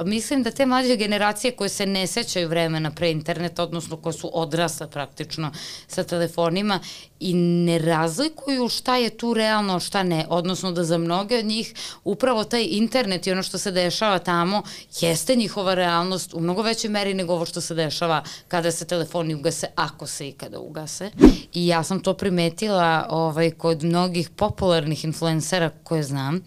Mislim da te mlađe generacije koje se ne sećaju vremena pre interneta, odnosno koje su odrasle praktično sa telefonima i ne razlikuju šta je tu realno, šta ne, odnosno da za mnoge od njih upravo taj internet i ono što se dešava tamo jeste njihova realnost u mnogo većoj meri nego ovo što se dešava kada se telefoni ugase, ako se ikada ugase. I ja sam to primetila ovaj, kod mnogih popularnih influencera koje znam,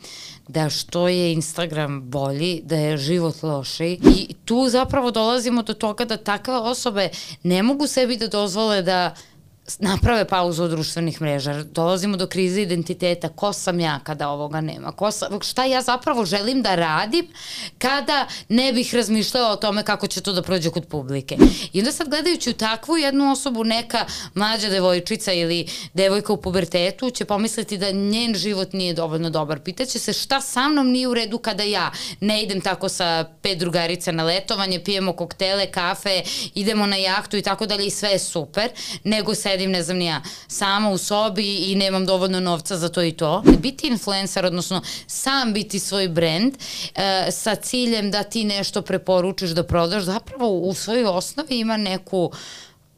da što je Instagram bolji, da je život lošiji. I tu zapravo dolazimo do toga da takve osobe ne mogu sebi da dozvole da naprave pauzu od društvenih mreža. Dolazimo do krize identiteta. Ko sam ja kada ovoga nema? Ko sam, šta ja zapravo želim da radim kada ne bih razmišljala o tome kako će to da prođe kod publike. I onda sad gledajući u takvu jednu osobu, neka mlađa devojčica ili devojka u pubertetu će pomisliti da njen život nije dovoljno dobar. Pitaće se šta sa mnom nije u redu kada ja ne idem tako sa pet drugarica na letovanje, pijemo koktele, kafe, idemo na jahtu i tako dalje i sve je super, nego se sedim, ne znam ni ja, sama u sobi i nemam dovoljno novca za to i to. Biti influencer, odnosno sam biti svoj brand e, sa ciljem da ti nešto preporučiš da prodaš, zapravo u svojoj osnovi ima neku uh,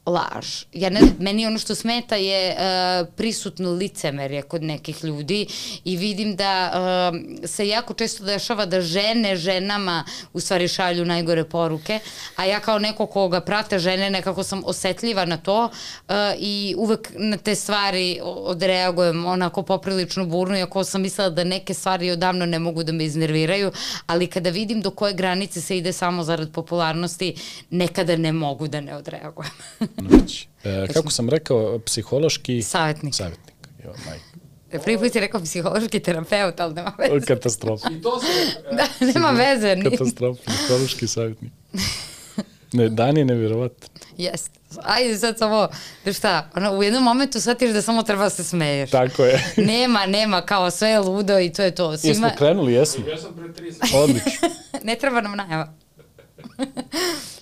laž. Ja ne, meni ono što smeta je uh, prisutno licemerje kod nekih ljudi i vidim da uh, se jako često dešava da žene ženama u stvari šalju najgore poruke, a ja kao neko koga prate žene nekako sam osetljiva na to uh, i uvek na te stvari odreagujem onako poprilično burno, iako sam mislila da neke stvari odavno ne mogu da me iznerviraju, ali kada vidim do koje granice se ide samo zarad popularnosti, nekada ne mogu da ne odreagujem. Nović. E, kako sam rekao, psihološki... Savjetnik. Savjetnik. Jo, majko. Prvi put je rekao psihološki terapeut, ali nema veze. Katastrofa. I to se... Da, nema veze. Ni... Katastrofa, psihološki savjetnik. Ne, Dan je nevjerovat. Jest. Ajde sad samo, da šta, ono, u jednom momentu shvatiš da samo treba da se smeješ. Tako je. nema, nema, kao sve je ludo i to je to. Svima... Jesmo krenuli, jesmo. Ja sam pre 30. Odlično. ne treba nam najava.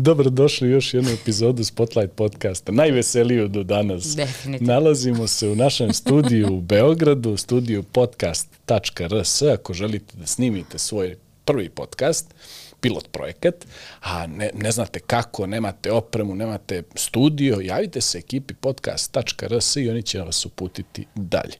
Dobrodošli u još jednu epizodu Spotlight podcasta, najveseliju do danas. Definitivno. Nalazimo se u našem studiju u Beogradu, studiju podcast.rs, ako želite da snimite svoj prvi podcast, pilot projekat, a ne, ne znate kako, nemate opremu, nemate studio, javite se ekipi podcast.rs i oni će vas uputiti dalje.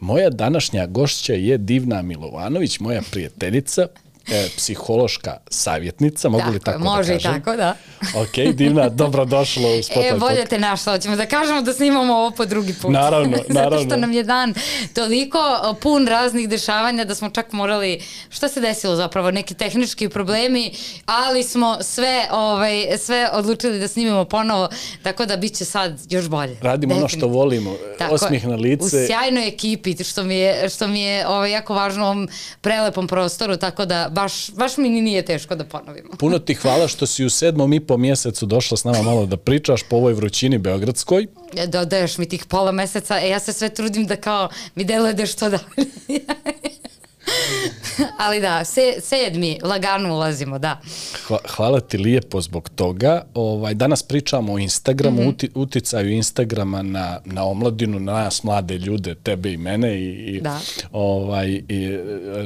Moja današnja gošća je Divna Milovanović, moja prijateljica, e, psihološka savjetnica, mogu li tako može da kažem? Može i tako, da. ok, Divna, dobrodošla u Spotlight E, bolje te našla, hoćemo da kažemo da snimamo ovo po drugi put. Naravno, naravno. Zato što nam je dan toliko pun raznih dešavanja da smo čak morali, šta se desilo zapravo, neki tehnički problemi, ali smo sve, ovaj, sve odlučili da snimimo ponovo, tako da bit će sad još bolje. Radimo ono što volimo, Tako, osmih na lice. U sjajnoj ekipi, što mi je, što mi je ovaj, jako važno u ovom prelepom prostoru, tako da baš, baš mi nije teško da ponovimo. Puno ti hvala što si u sedmom i po mjesecu došla s nama malo da pričaš po ovoj vrućini beogradskoj. Dodaješ mi tih pola meseca, e ja se sve trudim da kao mi deluje da što dalje. Ali da, se, sedmi, lagano ulazimo, da. Hva, hvala ti lijepo zbog toga. Ovaj, danas pričamo o Instagramu, mm -hmm. uti, uticaju Instagrama na, na omladinu, na nas mlade ljude, tebe i mene. I, i, Da. Ovaj, i,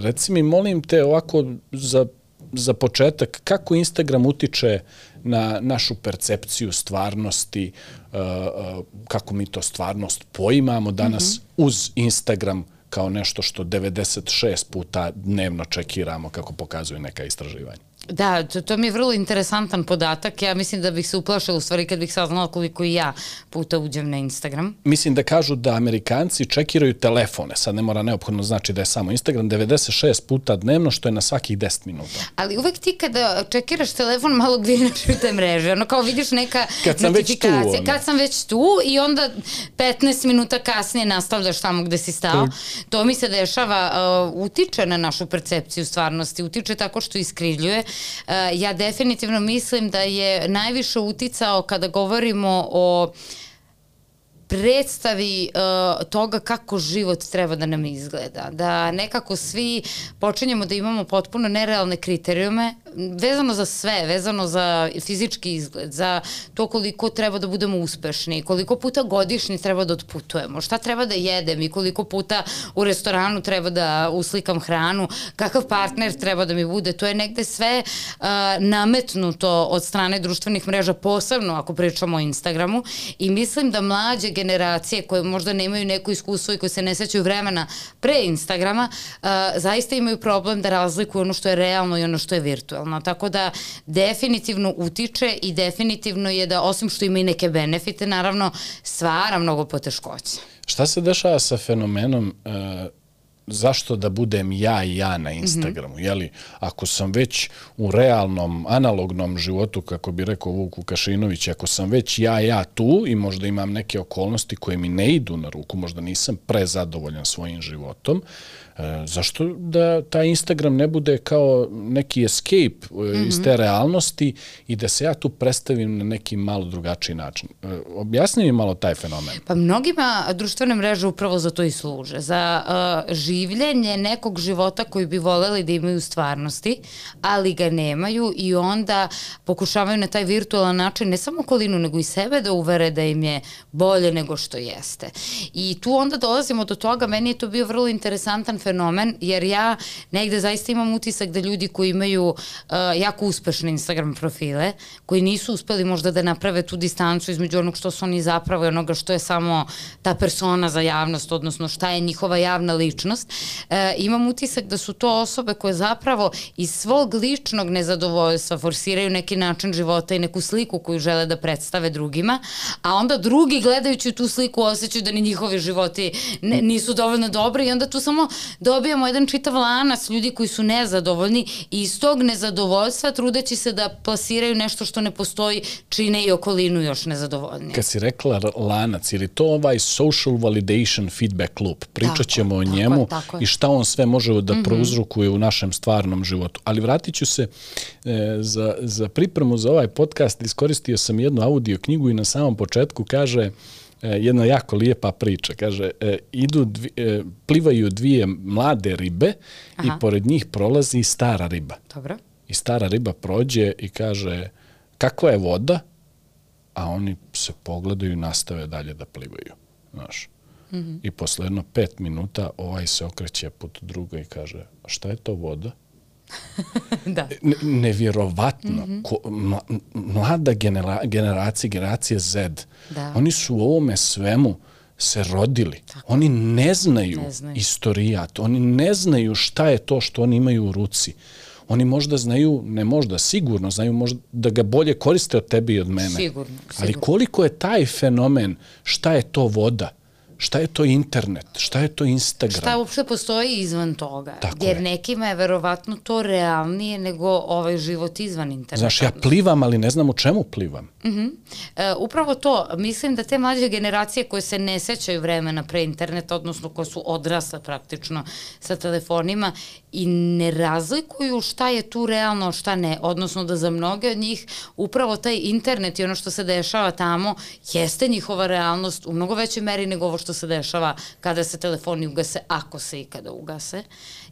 reci mi, molim te, ovako za, za početak, kako Instagram utiče na našu percepciju stvarnosti, uh, uh, kako mi to stvarnost poimamo danas mm -hmm. uz Instagram kao nešto što 96 puta dnevno čekiramo kako pokazuju neka istraživanja. Da, to, to mi je vrlo interesantan podatak. Ja mislim da bih se uplašila u stvari kad bih saznala koliko i ja puta uđem na Instagram. Mislim da kažu da Amerikanci čekiraju telefone, sad ne mora neophodno znači da je samo Instagram, 96 puta dnevno, što je na svakih 10 minuta. Ali uvek ti kada čekiraš telefon malo gdinaš u te mreže, ono kao vidiš neka Kad sam već tu, ono. Kad sam već tu i onda 15 minuta kasnije nastavljaš tamo gde si stao. To mi se dešava, uh, utiče na našu percepciju stvarnosti, utiče tako što iskrivljuje. Uh, ja definitivno mislim da je najviše uticao kada govorimo o predstavi uh, toga kako život treba da nam izgleda. Da nekako svi počinjemo da imamo potpuno nerealne kriterijume vezano za sve, vezano za fizički izgled, za to koliko treba da budemo uspešni, koliko puta godišnji treba da otputujemo, šta treba da jedem i koliko puta u restoranu treba da uslikam hranu, kakav partner treba da mi bude, to je negde sve uh, nametnuto od strane društvenih mreža, posebno ako pričamo o Instagramu i mislim da mlađe generacije koje možda nemaju neko iskustvo i koje se ne sećaju vremena pre Instagrama, uh, zaista imaju problem da razlikuju ono što je realno i ono što je virtualno. Tako da definitivno utiče i definitivno je da osim što ima i neke benefite, naravno stvara mnogo poteškoća. Šta se dešava sa fenomenom uh, zašto da budem ja i ja na Instagramu, mm -hmm. jeli, ako sam već u realnom, analognom životu, kako bi rekao Vuk Vukašinović, ako sam već ja, ja tu i možda imam neke okolnosti koje mi ne idu na ruku, možda nisam prezadovoljan svojim životom, zašto da taj Instagram ne bude kao neki escape mm -hmm. iz te realnosti i da se ja tu predstavim na neki malo drugačiji način? E, objasni mi malo taj fenomen. Pa mnogima društvene mreže upravo za to i služe. Za uh, življenje nekog života koji bi voleli da imaju u stvarnosti, ali ga nemaju i onda pokušavaju na taj virtualan način ne samo okolinu, nego i sebe da uvere da im je bolje nego što jeste. I tu onda dolazimo do toga, meni je to bio vrlo interesantan fenomen fenomen, jer ja negde zaista imam utisak da ljudi koji imaju uh, jako uspešne Instagram profile, koji nisu uspeli možda da naprave tu distancu između onog što su oni zapravo i onoga što je samo ta persona za javnost, odnosno šta je njihova javna ličnost, uh, imam utisak da su to osobe koje zapravo iz svog ličnog nezadovoljstva forsiraju neki način života i neku sliku koju žele da predstave drugima, a onda drugi gledajući tu sliku osjećaju da ni njihovi životi ne, nisu dovoljno dobri i onda tu samo dobijamo jedan čitav lanac ljudi koji su nezadovoljni i iz tog nezadovoljstva trudeći se da plasiraju nešto što ne postoji, čine i okolinu još nezadovoljnije. Kad si rekla lanac, ili to ovaj social validation feedback loop, pričat ćemo o njemu tako, tako i šta on sve može da mm -hmm. prouzrukuje u našem stvarnom životu. Ali vratit ću se e, za, za pripremu za ovaj podcast, iskoristio sam jednu audio knjigu i na samom početku kaže jedna jako lijepa priča. Kaže, e, idu dvi, e, plivaju dvije mlade ribe Aha. i pored njih prolazi stara riba. Dobro. I stara riba prođe i kaže, kakva je voda? A oni se pogledaju i nastave dalje da plivaju. Znaš. Mm -hmm. I posle jedno pet minuta ovaj se okreće put druga i kaže, šta je to voda? da. Ne, nevjerovatno. Mm -hmm. Ko, mlada genera, generacija, generacija Z, da. oni su u ovome svemu se rodili. Tako. Oni ne znaju, ne znaju istorijat, oni ne znaju šta je to što oni imaju u ruci. Oni možda znaju, ne možda, sigurno znaju možda da ga bolje koriste od tebe i od mene. Sigurno, sigurno. Ali koliko je taj fenomen, šta je to voda, šta je to internet, šta je to Instagram. Šta uopšte postoji izvan toga. Tako jer je. nekima je verovatno to realnije nego ovaj život izvan interneta. Znaš, ja plivam, ali ne znam u čemu plivam. Uh -huh. e, upravo to, mislim da te mlađe generacije koje se ne sećaju vremena pre interneta, odnosno koje su odrasle praktično sa telefonima i ne razlikuju šta je tu realno, šta ne, odnosno da za mnoge od njih upravo taj internet i ono što se dešava tamo jeste njihova realnost u mnogo većoj meri nego ovo što se dešava kada se telefoni ugase, ako se ikada ugase,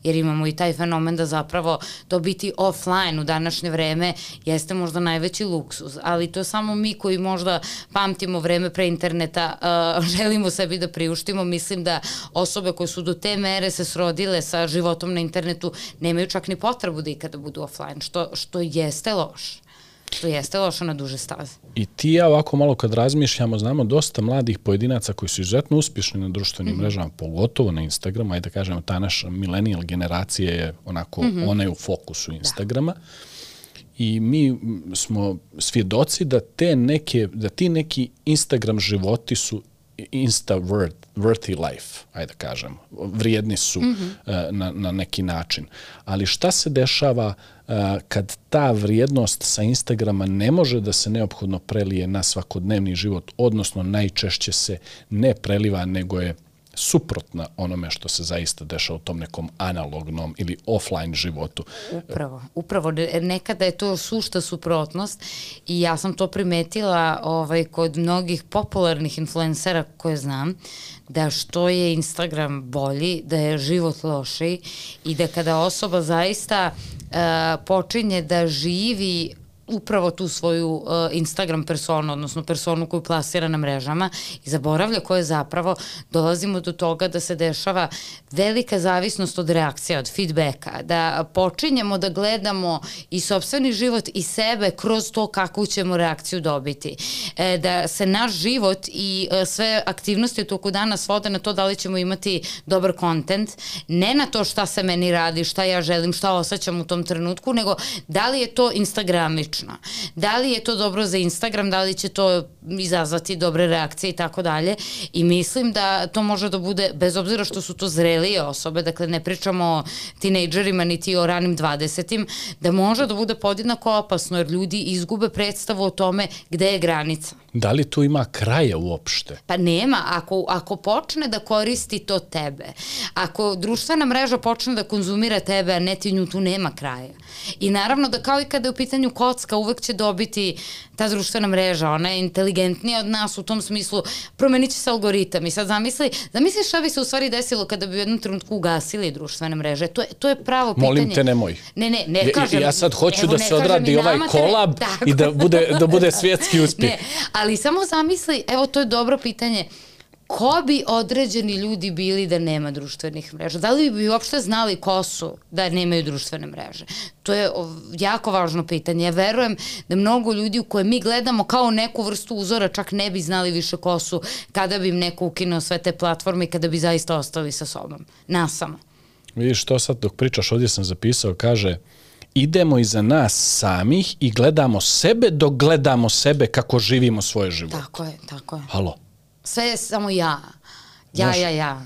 jer imamo i taj fenomen da zapravo to biti offline u današnje vreme jeste možda najveći luksuz, ali to samo mi koji možda pamtimo vreme pre interneta uh, želimo sebi da priuštimo, mislim da osobe koje su do te mere se srodile sa životom na internetu nemaju čak ni potrebu da ikada budu offline, što, što jeste loše. Što jeste loše na duže staze. I ti ja ovako malo kad razmišljamo, znamo dosta mladih pojedinaca koji su izuzetno uspješni na društvenim mm -hmm. mrežama, pogotovo na Instagramu, ajde da kažemo, ta naša millennial generacija je onako, mm -hmm. ona je u fokusu da. Instagrama. Da. I mi smo svjedoci da te neke, da ti neki Instagram životi su insta worth, worthy life, ajde da kažem, vrijedni su mm -hmm. uh, na, na neki način. Ali šta se dešava uh, kad ta vrijednost sa Instagrama ne može da se neophodno prelije na svakodnevni život, odnosno najčešće se ne preliva, nego je suprotna onome što se zaista dešava u tom nekom analognom ili offline životu. Upravo, upravo. Nekada je to sušta suprotnost i ja sam to primetila ovaj, kod mnogih popularnih influencera koje znam, da što je Instagram bolji, da je život lošiji i da kada osoba zaista uh, počinje da živi upravo tu svoju uh, Instagram personu, odnosno personu koju plasira na mrežama i zaboravlja koje zapravo dolazimo do toga da se dešava velika zavisnost od reakcija, od feedbacka, da počinjemo da gledamo i sobstveni život i sebe kroz to kakvu ćemo reakciju dobiti. E, da se naš život i e, sve aktivnosti u toku dana svode na to da li ćemo imati dobar kontent, ne na to šta se meni radi, šta ja želim, šta osjećam u tom trenutku, nego da li je to instagramič slično. Da li je to dobro za Instagram, da li će to izazvati dobre reakcije i tako dalje i mislim da to može da bude, bez obzira što su to zrelije osobe, dakle ne pričamo o tinejdžerima niti o ranim 20 da može da bude podjednako opasno jer ljudi izgube predstavu o tome gde je granica. Da li tu ima kraja uopšte? Pa nema, ako, ako počne da koristi to tebe, ako društvena mreža počne da konzumira tebe, a ne ti nju, tu nema kraja. I naravno da kao i kada je u pitanju kocka, uvek će dobiti ta društvena mreža, ona je inteligentnija od nas u tom smislu, promenit će se algoritam i sad zamisli, zamisli šta bi se u stvari desilo kada bi u jednom trenutku ugasili društvene mreže, to je, to je pravo pitanje. Molim te, nemoj. Ne, ne, ne kažem. Ja, ja sad hoću evo, da se odradi ovaj kolab i da bude, da bude svjetski uspjeh. Ne, ali samo zamisli, evo to je dobro pitanje, ko bi određeni ljudi bili da nema društvenih mreža? Da li bi uopšte znali ko su da nemaju društvene mreže? To je jako važno pitanje. Ja verujem da mnogo ljudi u koje mi gledamo kao neku vrstu uzora čak ne bi znali više ko su kada bi im neko ukinuo sve te platforme i kada bi zaista ostali sa sobom. Nasamo. Vidiš, to sad dok pričaš, ovdje sam zapisao, kaže, idemo iza nas samih i gledamo sebe dok gledamo sebe kako živimo svoje živote. Tako je, tako je. Halo. Sve je samo ja. Ja, Znaš, ja, ja.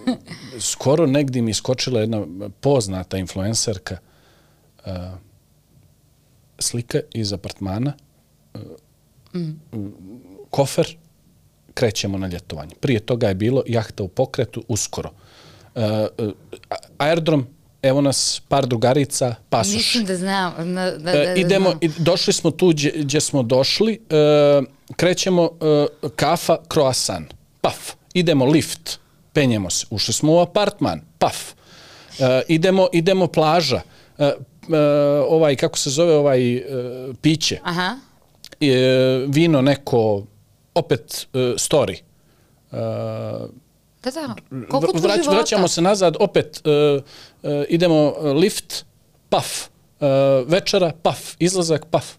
skoro negdje mi iskočila jedna poznata influencerka uh, slika iz apartmana uh, mm. kofer krećemo na ljetovanje. Prije toga je bilo jahta u pokretu uskoro. Uh, aerodrom evo nas par drugarica, pasoš. Mislim da znam. Da, da, da, idemo, znam. došli smo tu gdje smo došli, uh, krećemo uh, kafa, croissant, paf, idemo lift, penjemo se, ušli smo u apartman, paf, uh, idemo, idemo plaža, uh, uh, ovaj, kako se zove, ovaj uh, piće, Aha. Uh, vino neko, opet uh, story, uh, Da, da. Koliko tu Vrać, Vraćamo se nazad, opet uh, uh, idemo lift, paf, uh, večera, paf, izlazak, paf.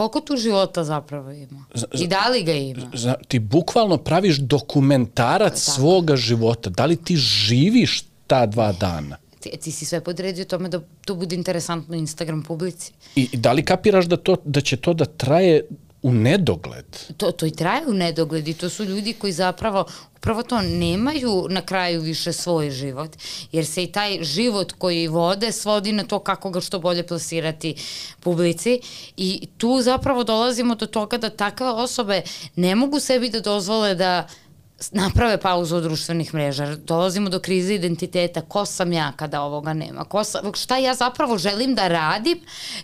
Koliko tu života zapravo ima? I da li ga ima? Zna, ti bukvalno praviš dokumentarac svoga života. Da li ti živiš ta dva dana? Ti, ti si sve podredio tome da to bude interesantno Instagram publici. I, i da li kapiraš da, to, da će to da traje u nedogled. To, to i traje u nedogled i to su ljudi koji zapravo upravo to nemaju na kraju više svoj život, jer se i taj život koji vode svodi na to kako ga što bolje plasirati publici i tu zapravo dolazimo do toga da takve osobe ne mogu sebi da dozvole da naprave pauzu od društvenih mreža. Dolazimo do krize identiteta. Ko sam ja kada ovoga nema? Ko sam, šta ja zapravo želim da radim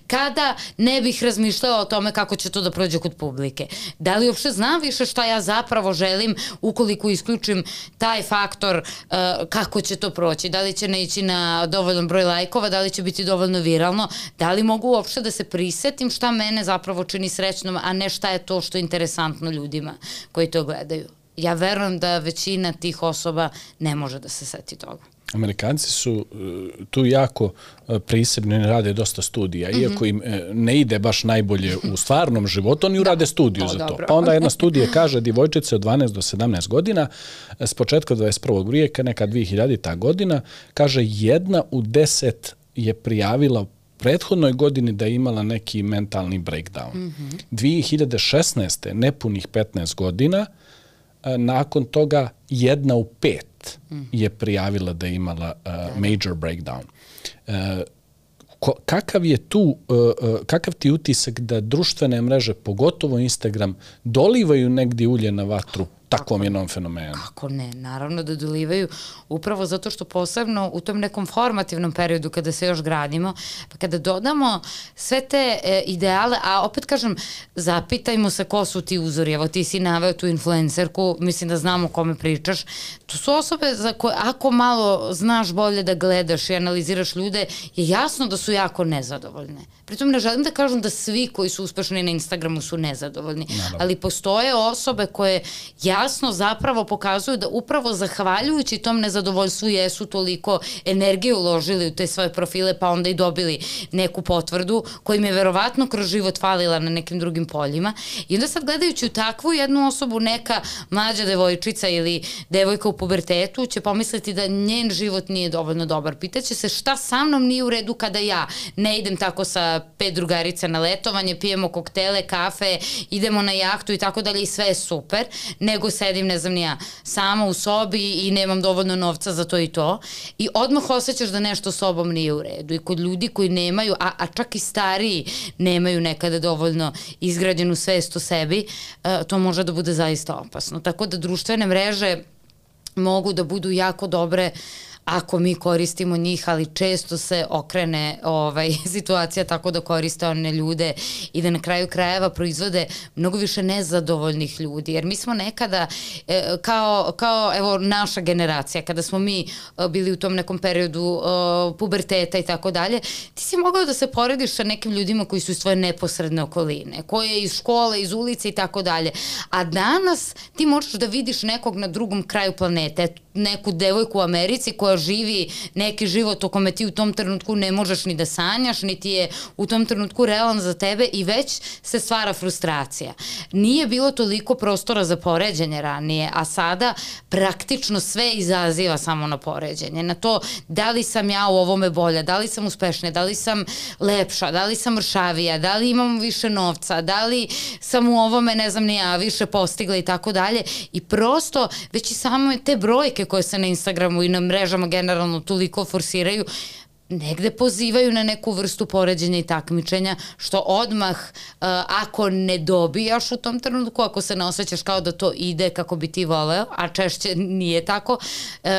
kada ne bih razmišljala o tome kako će to da prođe kod publike? Da li uopšte znam više šta ja zapravo želim ukoliko isključim taj faktor uh, kako će to proći? Da li će ne ići na dovoljan broj lajkova? Da li će biti dovoljno viralno? Da li mogu uopšte da se prisetim šta mene zapravo čini srećnom, a ne šta je to što je interesantno ljudima koji to gledaju? Ja verujem da većina tih osoba ne može da se seti toga. Amerikanci su e, tu jako e, prisebni, ne rade dosta studija, mm -hmm. iako im e, ne ide baš najbolje u stvarnom životu, oni urade da, studiju to, za to. Dobro. Pa onda jedna studija kaže divojčice od 12 do 17 godina, s početka 21. vijeka, neka 2000 ta godina, kaže jedna u 10 je prijavila prethodnoj godini da je imala neki mentalni breakdown. Mm -hmm. 2016. nepunih 15 godina, E, nakon toga jedna u pet je prijavila da je imala uh, major breakdown. Uh, ko, kakav je tu, uh, kakav ti utisak da društvene mreže, pogotovo Instagram, dolivaju negdje ulje na vatru takvom jednom fenomenu. Kako ne, naravno da dolivaju upravo zato što posebno u tom nekom formativnom periodu kada se još gradimo, pa kada dodamo sve te e, ideale, a opet kažem, zapitajmo se ko su ti uzori, evo ti si naveo tu influencerku, mislim da znamo kome pričaš, to su osobe za koje ako malo znaš bolje da gledaš i analiziraš ljude, je jasno da su jako nezadovoljne. Pritom ne želim da kažem da svi koji su uspešni na Instagramu su nezadovoljni, Naravno. ali postoje osobe koje jasno zapravo pokazuju da upravo zahvaljujući tom nezadovoljstvu jesu toliko energije uložili u te svoje profile pa onda i dobili neku potvrdu kojim je verovatno kroz život falila na nekim drugim poljima i onda sad gledajući u takvu jednu osobu neka mlađa devojčica ili devojka u pubertetu će pomisliti da njen život nije dovoljno dobar. Pitaće se šta sa mnom nije u redu kada ja ne idem tako sa pet drugarica na letovanje, pijemo koktele, kafe, idemo na jahtu i tako dalje i sve je super, nego sedim, ne znam ni ja, sama u sobi i nemam dovoljno novca za to i to i odmah osjećaš da nešto sobom nije u redu i kod ljudi koji nemaju, a, a čak i stariji nemaju nekada dovoljno izgrađenu svest o sebi, uh, to može da bude zaista opasno. Tako da društvene mreže mogu da budu jako dobre ako mi koristimo njih, ali često se okrene ovaj, situacija tako da koriste one ljude i da na kraju krajeva proizvode mnogo više nezadovoljnih ljudi. Jer mi smo nekada, e, kao, kao evo naša generacija, kada smo mi e, bili u tom nekom periodu e, puberteta i tako dalje, ti si mogao da se porediš sa nekim ljudima koji su iz tvoje neposredne okoline, koje iz škole, iz ulice i tako dalje. A danas ti možeš da vidiš nekog na drugom kraju planete, neku devojku u Americi koja živi neki život o kome ti u tom trenutku ne možeš ni da sanjaš, niti je u tom trenutku realan za tebe i već se stvara frustracija. Nije bilo toliko prostora za poređenje ranije, a sada praktično sve izaziva samo na poređenje, na to da li sam ja u ovome bolja, da li sam uspešnija, da li sam lepša, da li sam mršavija, da li imam više novca, da li sam u ovome, ne znam ni ja, više postigla i tako dalje i prosto već i samo te brojke koje se na Instagramu i na mrežama generalno toliko forsiraju, negde pozivaju na neku vrstu poređenja i takmičenja, što odmah, uh, ako ne dobijaš u tom trenutku, ako se ne osjećaš kao da to ide kako bi ti voleo, a češće nije tako, uh,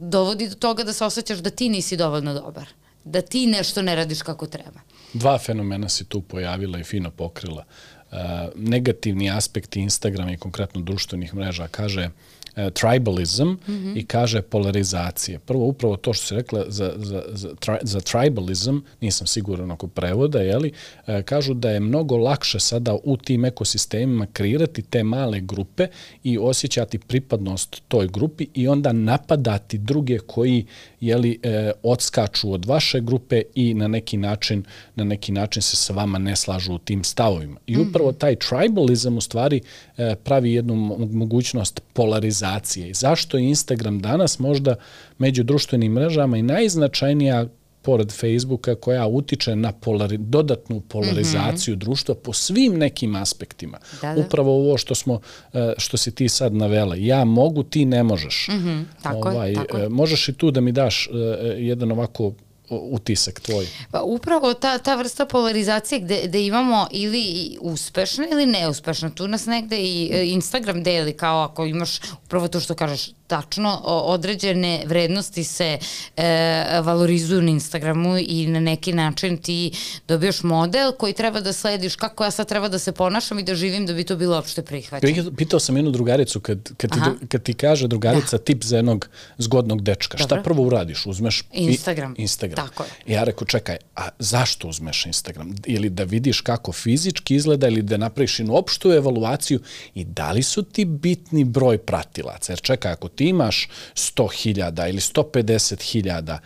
dovodi do toga da se osjećaš da ti nisi dovoljno dobar da ti nešto ne radiš kako treba. Dva fenomena si tu pojavila i fino pokrila. Uh, negativni aspekti Instagrama i konkretno društvenih mreža kaže uh, E, tribalism mm -hmm. i kaže polarizacije. Prvo, upravo to što se rekla za, za, za, tri, za tribalism, nisam siguran oko prevoda, jeli, e, kažu da je mnogo lakše sada u tim ekosistemima kreirati te male grupe i osjećati pripadnost toj grupi i onda napadati druge koji jeli, e, odskaču od vaše grupe i na neki način na neki način se sa vama ne slažu u tim stavovima. I upravo mhm. taj tribalism u stvari e, pravi jednu mogućnost polarizacije. I zašto je Instagram danas možda među društvenim mrežama i najznačajnija pored Facebooka koja utiče na polari, dodatnu polarizaciju mm -hmm. društva po svim nekim aspektima. Da, da. Upravo ovo što smo e, što si ti sad navela. Ja mogu, ti ne možeš. Mm -hmm. Tako ovaj, je, tako je. Možeš i tu da mi daš e, jedan ovako utisak tvoj? Pa upravo ta, ta vrsta polarizacije gde, gde imamo ili uspešne ili neuspešne. Tu nas negde i e, Instagram deli kao ako imaš upravo to što kažeš tačno određene vrednosti se e, valorizuju na Instagramu i na neki način ti dobijaš model koji treba da slediš kako ja sad treba da se ponašam i da živim da bi to bilo opšte prihvaćeno. Pitao sam jednu drugaricu kad, kad, ti, kad ti kaže drugarica da. tip za jednog zgodnog dečka, Dobro. šta prvo uradiš? Uzmeš Instagram. I, Instagram. Tako je. I ja rekao, čekaj, a zašto uzmeš Instagram? Ili da vidiš kako fizički izgleda ili da napraviš jednu opštu evaluaciju i da li su ti bitni broj pratilaca? Jer čekaj, ako ti imaš 100.000 ili 150.000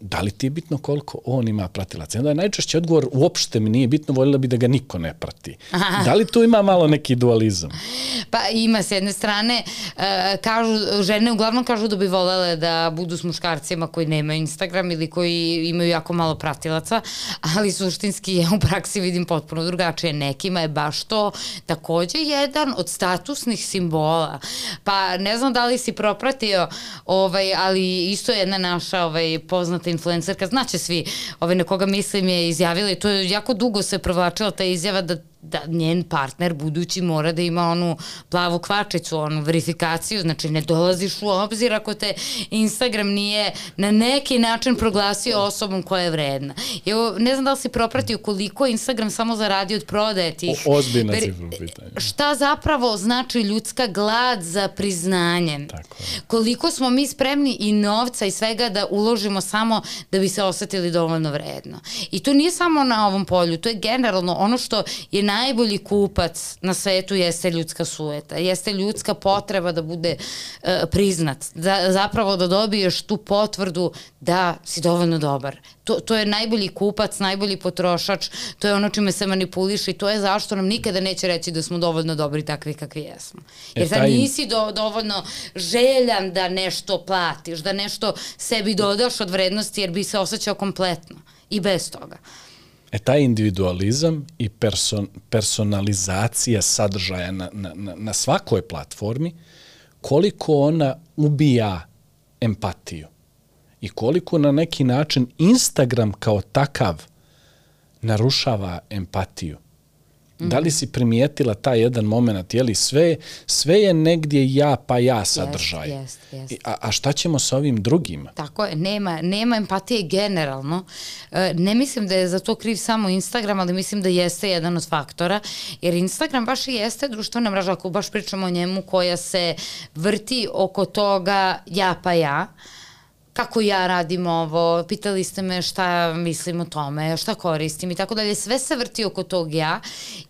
da li ti je bitno koliko on ima pratilaca? Onda je najčešće odgovor, uopšte mi nije bitno, voljela bi da ga niko ne prati. Aha. Da li tu ima malo neki dualizam? Pa ima, s jedne strane, uh, kažu, žene uglavnom kažu da bi volele da budu s muškarcima koji nemaju Instagram ili koji imaju jako malo pratilaca, ali suštinski ja u praksi vidim potpuno drugačije. Nekima je baš to takođe jedan od statusnih simbola. Pa ne znam da li si propratio, ovaj, ali isto jedna naša ovaj, poznata poznata influencerka, znaće svi ovaj, na koga mislim je izjavila i to je jako dugo se provlačila ta izjava da da njen partner budući mora da ima onu plavu kvačicu, onu verifikaciju, znači ne dolaziš u obzir ako te Instagram nije na neki način proglasio osobom koja je vredna. Evo, ne znam da li si propratio koliko Instagram samo zaradi od prodaje tih... O, ozbiljna cifra u pitanju. Šta zapravo znači ljudska glad za priznanjem? Tako Koliko smo mi spremni i novca i svega da uložimo samo da bi se osetili dovoljno vredno. I to nije samo na ovom polju, to je generalno ono što je najbolji kupac na svetu jeste ljudska sueta, jeste ljudska potreba da bude uh, priznat, da, zapravo da dobiješ tu potvrdu da si dovoljno dobar. To, to je najbolji kupac, najbolji potrošač, to je ono čime se manipuliše i to je zašto nam nikada neće reći da smo dovoljno dobri takvi kakvi jesmo. Jer sad nisi do, dovoljno željan da nešto platiš, da nešto sebi dodaš od vrednosti jer bi se osjećao kompletno i bez toga. E, taj individualizam i person, personalizacija sadržaja na, na, na, svakoj platformi, koliko ona ubija empatiju i koliko na neki način Instagram kao takav narušava empatiju. Da li si primijetila taj jedan moment, je li sve, sve je negdje ja pa ja sadržaj. Jest, jest, jest. A, a šta ćemo sa ovim drugima? Tako je, nema, nema empatije generalno. E, ne mislim da je za to kriv samo Instagram, ali mislim da jeste jedan od faktora, jer Instagram baš i jeste društvena mreža, ako baš pričamo o njemu, koja se vrti oko toga ja pa ja. Uh, kako ja radim ovo, pitali ste me šta mislim o tome, šta koristim i tako dalje. Sve se vrti oko tog ja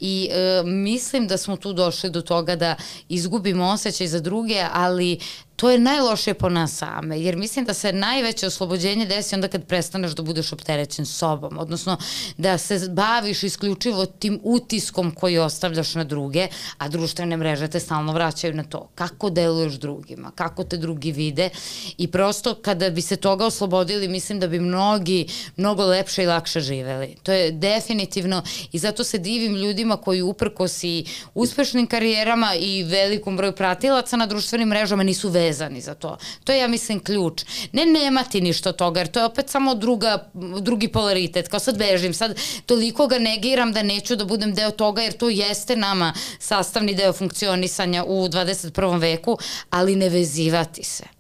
i e, mislim da smo tu došli do toga da izgubimo osjećaj za druge, ali to je najlošije po nas same, jer mislim da se najveće oslobođenje desi onda kad prestaneš da budeš opterećen sobom, odnosno da se baviš isključivo tim utiskom koji ostavljaš na druge, a društvene mreže te stalno vraćaju na to. Kako deluješ drugima, kako te drugi vide i prosto kada bi se toga oslobodili, mislim da bi mnogi mnogo lepše i lakše živeli. To je definitivno i zato se divim ljudima koji uprkos i uspešnim karijerama i velikom broju pratilaca na društvenim mrežama nisu vezani vezani za to. To je, ja mislim, ključ. Ne nemati ništa toga, jer to je opet samo druga, drugi polaritet. Kao sad bežim, sad toliko ga negiram da neću da budem deo toga, jer to jeste nama sastavni deo funkcionisanja u 21. veku, ali ne vezivati se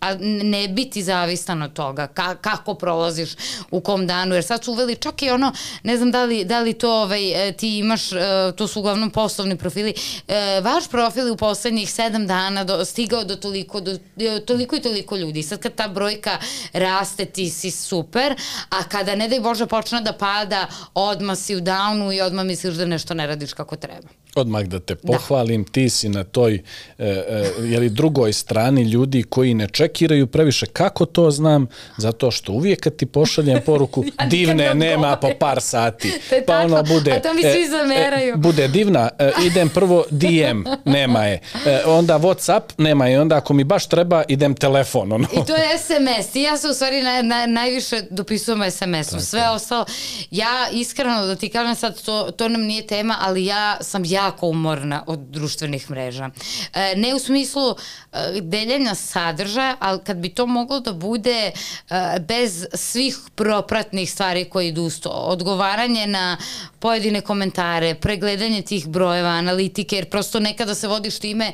a ne biti zavistan od toga ka, kako prolaziš u kom danu, jer sad su uveli čak i ono, ne znam da li, da li to ovaj, e, ti imaš, e, to su uglavnom poslovni profili, e, vaš profil u poslednjih sedam dana do, stigao do toliko, do, toliko i toliko ljudi. Sad kad ta brojka raste, ti si super, a kada ne daj Bože počne da pada, odma si u downu i odma misliš da nešto ne radiš kako treba odmah da te pohvalim, da. ti si na toj e, e, jeli, drugoj strani ljudi koji ne čekiraju previše. Kako to znam? Zato što uvijek kad ti pošaljem poruku ja divne nema po par sati. pa ono bude... A to mi svi e, zameraju. E, bude divna, e, idem prvo DM, nema je. E, onda Whatsapp, nema je. Onda ako mi baš treba, idem telefon. Ono. I to je SMS. I ja se u stvari na, na, najviše dopisujem SMS-om. Sve ostalo, ja iskreno da ti kažem sad, to, to nam nije tema, ali ja sam ja jako umorna od društvenih mreža. E, ne u smislu e, deljenja sadržaja, ali kad bi to moglo da bude e, bez svih propratnih stvari koje idu uz to. Odgovaranje na pojedine komentare, pregledanje tih brojeva, analitike, jer prosto nekada se vodiš time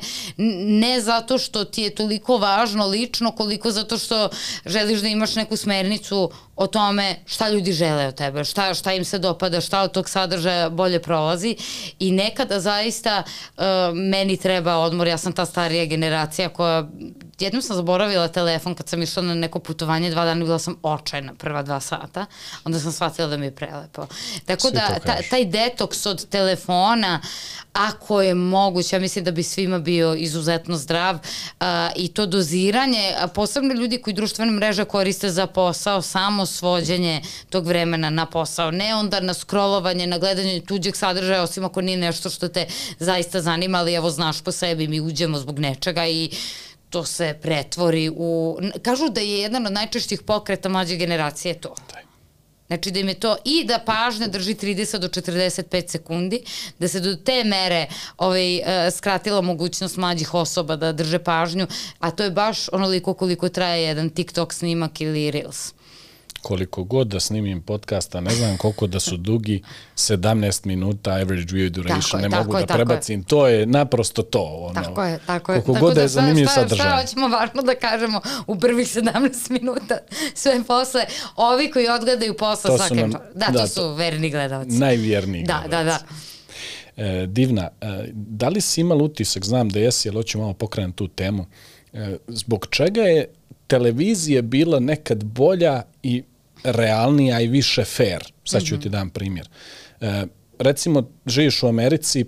ne zato što ti je toliko važno lično, koliko zato što želiš da imaš neku smernicu o tome šta ljudi žele od tebe, šta, šta im se dopada, šta od tog sadržaja bolje prolazi i nekada zaista uh, meni treba odmor, ja sam ta starija generacija koja jednom sam zaboravila telefon kad sam išla na neko putovanje, dva dana bila sam očajna prva dva sata, onda sam shvatila da mi je prelepo. Tako Svi da ta, taj detoks od telefona, ako je moguće, ja mislim da bi svima bio izuzetno zdrav a, i to doziranje, a posebno ljudi koji društvene mreže koriste za posao, samo svođenje tog vremena na posao, ne onda na scrollovanje, na gledanje tuđeg sadržaja, osim ako nije nešto što te zaista zanima, ali evo znaš po sebi, mi uđemo zbog nečega i to se pretvori u... Kažu da je jedan od najčešćih pokreta mlađe generacije to. Daj. Znači da im je to i da pažnja drži 30 do 45 sekundi, da se do te mere ovaj, uh, skratila mogućnost mlađih osoba da drže pažnju, a to je baš onoliko koliko traje jedan TikTok snimak ili Reels. Koliko god da snimim podcasta, ne znam koliko da su dugi, 17 minuta average view duration, Tako je, ne tako mogu je, da prebacim, to je naprosto to. Ono, Tako je, tako je. Koliko tako god da je zanimljiv sadržaj. Šta hoćemo važno da kažemo u prvih 17 minuta, sve posle, ovi koji odgledaju posle To su svake... nam- da, to da, su to- verni gledalci. Najvjerniji Da, da, da. E, divna, e, da li si imala utisak, znam da jesi, ali hoću malo pokrenuti tu temu, e, zbog čega je televizija bila nekad bolja i realnija i više fair? Sad ću ti dam primjer. E, recimo, živiš u Americi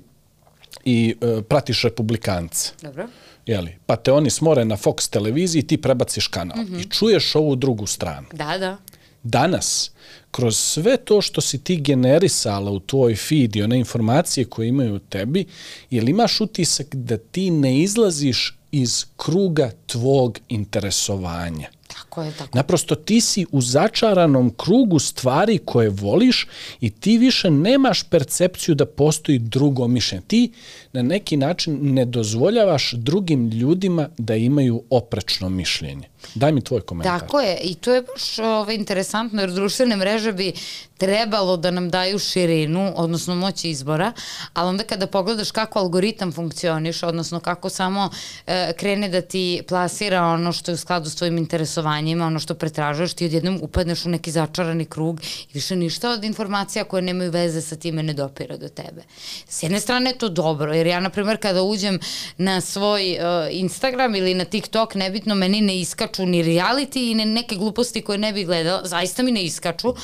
i e, pratiš republikance. Dobro. Jeli? Pa te oni smore na Fox televiziji i ti prebaciš kanal. I čuješ ovu drugu stranu. Da, da. Danas, kroz sve to što si ti generisala u tvoj feed i one informacije koje imaju u tebi, jel imaš utisak da ti ne izlaziš iz kruga tvog interesovanja? Tako je, tako. Naprosto ti si u začaranom krugu stvari koje voliš i ti više nemaš percepciju da postoji drugo mišljenje. Ti na neki način ne dozvoljavaš drugim ljudima da imaju oprečno mišljenje. Daj mi tvoj komentar. Tako je, i to je baš ovaj, interesantno, jer društvene mreže bi trebalo da nam daju širinu, odnosno moć izbora, ali onda kada pogledaš kako algoritam funkcioniš, odnosno kako samo e, krene da ti plasira ono što je u skladu s tvojim interesovanjima, ono što pretražuješ, ti odjednom upadneš u neki začarani krug i više ništa od informacija koje nemaju veze sa time ne dopira do tebe. S jedne strane je to dobro, jer ja, na primjer, kada uđem na svoj uh, Instagram ili na TikTok, nebitno, meni ne iskaču ni reality i ne, neke gluposti koje ne bih gledala, zaista mi ne iskaču. Uh,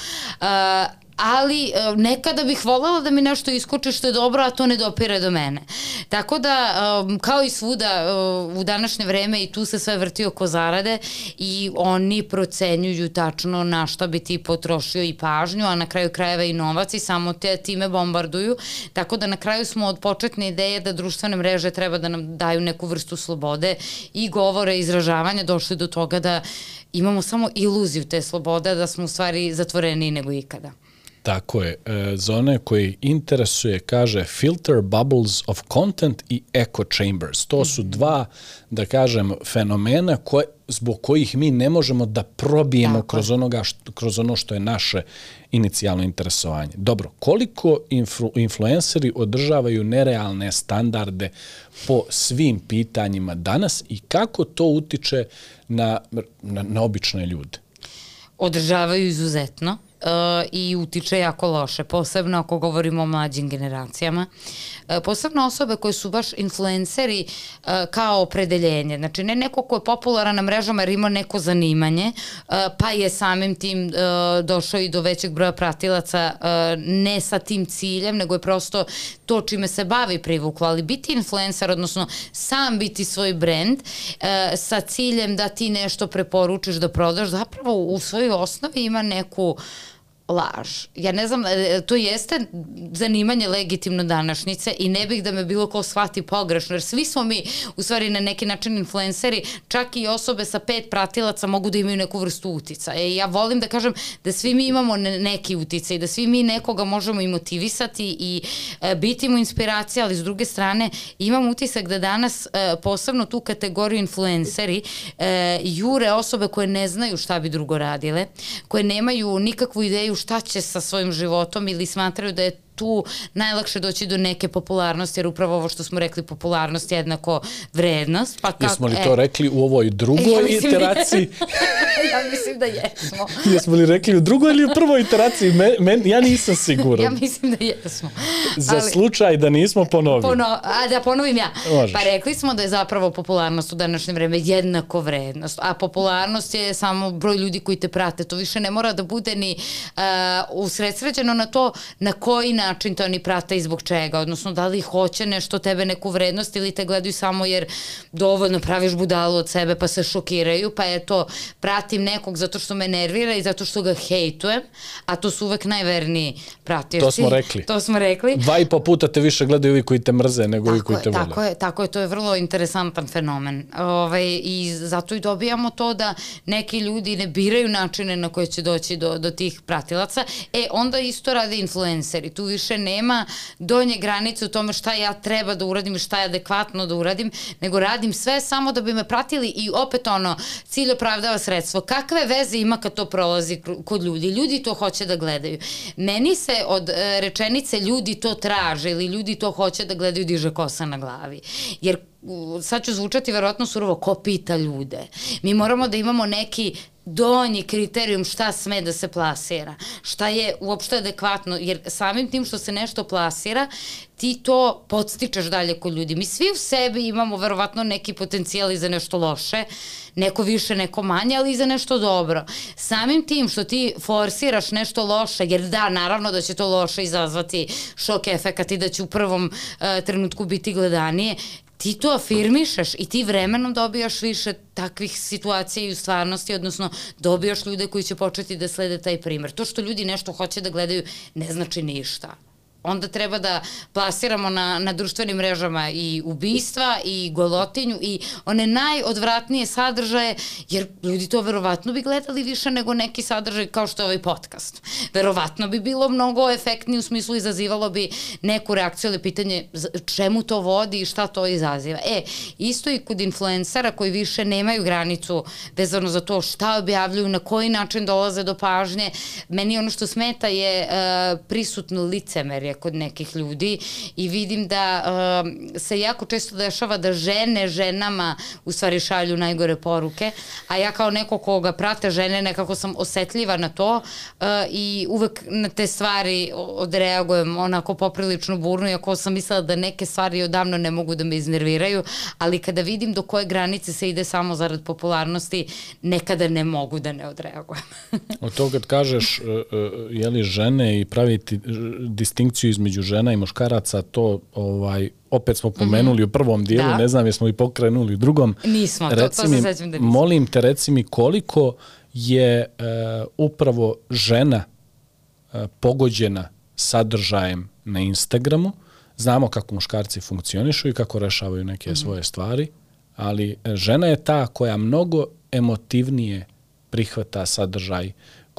ali e, nekada bih voljela da mi nešto iskoči što je dobro, a to ne dopire do mene. Tako da, kao i svuda uh, u današnje vreme i tu se sve vrti oko zarade i oni procenjuju tačno na šta bi ti potrošio i pažnju, a na kraju krajeva i novac i samo te time bombarduju. Tako da na kraju smo od početne ideje da društvene mreže treba da nam daju neku vrstu slobode i govore izražavanja došli do toga da imamo samo iluziju te slobode, da smo u stvari zatvoreniji nego ikada. Tako je. E, za one koji interesuje, kaže filter bubbles of content i echo chambers. To su dva, da kažem, fenomena koje, zbog kojih mi ne možemo da probijemo Tako kroz, onoga što, kroz ono što je naše inicijalno interesovanje. Dobro, koliko influ, influenceri održavaju nerealne standarde po svim pitanjima danas i kako to utiče na, na, na obične ljude? održavaju izuzetno i utiče jako loše, posebno ako govorimo o mlađim generacijama. Uh, posebno osobe koje su baš influenceri uh, kao opredeljenje. Znači, ne neko ko je popularan na mrežama jer ima neko zanimanje, uh, pa je samim tim uh, došao i do većeg broja pratilaca uh, ne sa tim ciljem, nego je prosto to čime se bavi privuklo, ali biti influencer, odnosno sam biti svoj brand uh, sa ciljem da ti nešto preporučiš da prodaš, zapravo u svojoj osnovi ima neku laž. Ja ne znam, e, to jeste zanimanje legitimno današnjice i ne bih da me bilo ko shvati pogrešno, jer svi smo mi u stvari na neki način influenceri, čak i osobe sa pet pratilaca mogu da imaju neku vrstu utica. E, ja volim da kažem da svi mi imamo ne- neki uticaj, da svi mi nekoga možemo i motivisati i e, biti mu inspiracija, ali s druge strane imam utisak da danas e, posebno tu kategoriju influenceri e, jure osobe koje ne znaju šta bi drugo radile, koje nemaju nikakvu ideju šta će sa svojim životom ili smatraju da je tu najlakše doći do neke popularnosti, jer upravo ovo što smo rekli, popularnost je jednako vrednost. Pa kako, Jesmo li to rekli u ovoj drugoj Ja mislim- iteraciji? ja mislim da jesmo. Jesmo li rekli u drugoj ili u prvoj iteraciji? Men, men, ja nisam siguran. Ja mislim da jesmo. Za Ali- slučaj da nismo ponovili. Pono, a da ponovim ja. Možeš. Pa rekli smo da je zapravo popularnost u današnje vreme jednako vrednost, a popularnost je samo broj ljudi koji te prate. To više ne mora da bude ni uh, usredsređeno na to na koji način te oni prate i zbog čega, odnosno da li hoće nešto tebe neku vrednost ili te gledaju samo jer dovoljno praviš budalu od sebe pa se šokiraju, pa je to pratim nekog zato što me nervira i zato što ga hejtujem, a to su uvek najverniji pratioci. To smo rekli. To smo rekli. Dva i po puta te više gledaju ovi koji te mrze nego ovi koji te vole. tako je, tako je, to je vrlo interesantan fenomen. Ovaj, I zato i dobijamo to da neki ljudi ne biraju načine na koje će doći do, do tih pratilaca. E, onda isto rade influenceri. Tu više više nema donje granice u tome šta ja treba da uradim i šta je adekvatno da uradim, nego radim sve samo da bi me pratili i opet ono, cilj opravdava sredstvo. Kakve veze ima kad to prolazi kod ljudi? Ljudi to hoće da gledaju. Meni se od e, rečenice ljudi to traže ili ljudi to hoće da gledaju diže kosa na glavi. Jer sad ću zvučati verovatno surovo, ko pita ljude. Mi moramo da imamo neki donji kriterijum šta sme da se plasira, šta je uopšte adekvatno, jer samim tim što se nešto plasira, ti to podstičeš dalje kod ljudi. Mi svi u sebi imamo verovatno neki potencijal i za nešto loše, neko više, neko manje, ali i za nešto dobro. Samim tim što ti forsiraš nešto loše, jer da, naravno da će to loše izazvati šok efekat i da će u prvom uh, trenutku biti gledanije, ti to afirmišeš i ti vremenom dobijaš više takvih situacija i u stvarnosti, odnosno dobijaš ljude koji će početi da slede taj primer. To što ljudi nešto hoće da gledaju ne znači ništa onda treba da plasiramo na, na društvenim mrežama i ubistva i golotinju i one najodvratnije sadržaje, jer ljudi to verovatno bi gledali više nego neki sadržaj kao što je ovaj podcast. Verovatno bi bilo mnogo efektnije u smislu izazivalo bi neku reakciju ili pitanje čemu to vodi i šta to izaziva. E, isto i kod influencera koji više nemaju granicu vezano za to šta objavljuju, na koji način dolaze do pažnje. Meni ono što smeta je uh, prisutno licemerje je kod nekih ljudi i vidim da uh, se jako često dešava da žene ženama u stvari šalju najgore poruke, a ja kao neko koga prate žene nekako sam osetljiva na to uh, i uvek na te stvari odreagujem onako poprilično burno, iako sam mislila da neke stvari odavno ne mogu da me iznerviraju, ali kada vidim do koje granice se ide samo zarad popularnosti, nekada ne mogu da ne odreagujem. Od to kad kažeš, uh, uh, jeli žene i praviti distinkciju distinkciju između žena i muškaraca, to ovaj opet smo pomenuli mm -hmm. u prvom dijelu, da. ne znam jesmo i pokrenuli u drugom. Nismo, to, reci to se sećam da nismo. Molim te, reci mi koliko je e, upravo žena e, pogođena sadržajem na Instagramu. Znamo kako muškarci funkcionišu i kako rešavaju neke mm -hmm. svoje stvari, ali žena je ta koja mnogo emotivnije prihvata sadržaj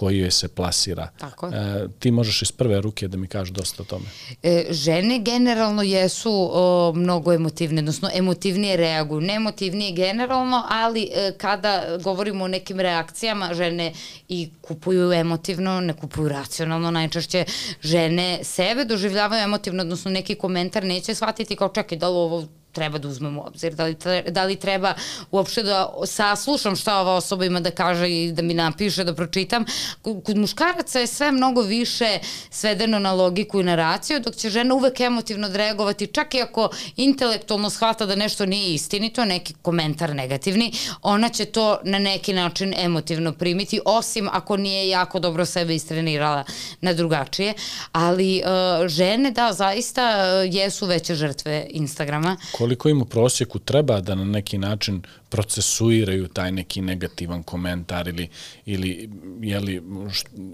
koji joj se plasira. Tako E, ti možeš iz prve ruke da mi kažeš dosta o tome. E, žene generalno jesu o, mnogo emotivne, odnosno emotivnije reaguju. Ne emotivnije generalno, ali e, kada govorimo o nekim reakcijama, žene i kupuju emotivno, ne kupuju racionalno. Najčešće žene sebe doživljavaju emotivno, odnosno neki komentar neće shvatiti kao čekaj da li ovo treba da uzmem u obzir, da li, tre, da li treba uopšte da saslušam šta ova osoba ima da kaže i da mi napiše, da pročitam. Kod muškaraca je sve mnogo više svedeno na logiku i na raciju, dok će žena uvek emotivno odreagovati, čak i ako intelektualno shvata da nešto nije istinito, neki komentar negativni, ona će to na neki način emotivno primiti, osim ako nije jako dobro sebe istrenirala na drugačije. Ali uh, žene, da, zaista uh, jesu veće žrtve Instagrama. Ko koliko im u prosjeku treba da na neki način procesuiraju taj neki negativan komentar ili, ili jeli,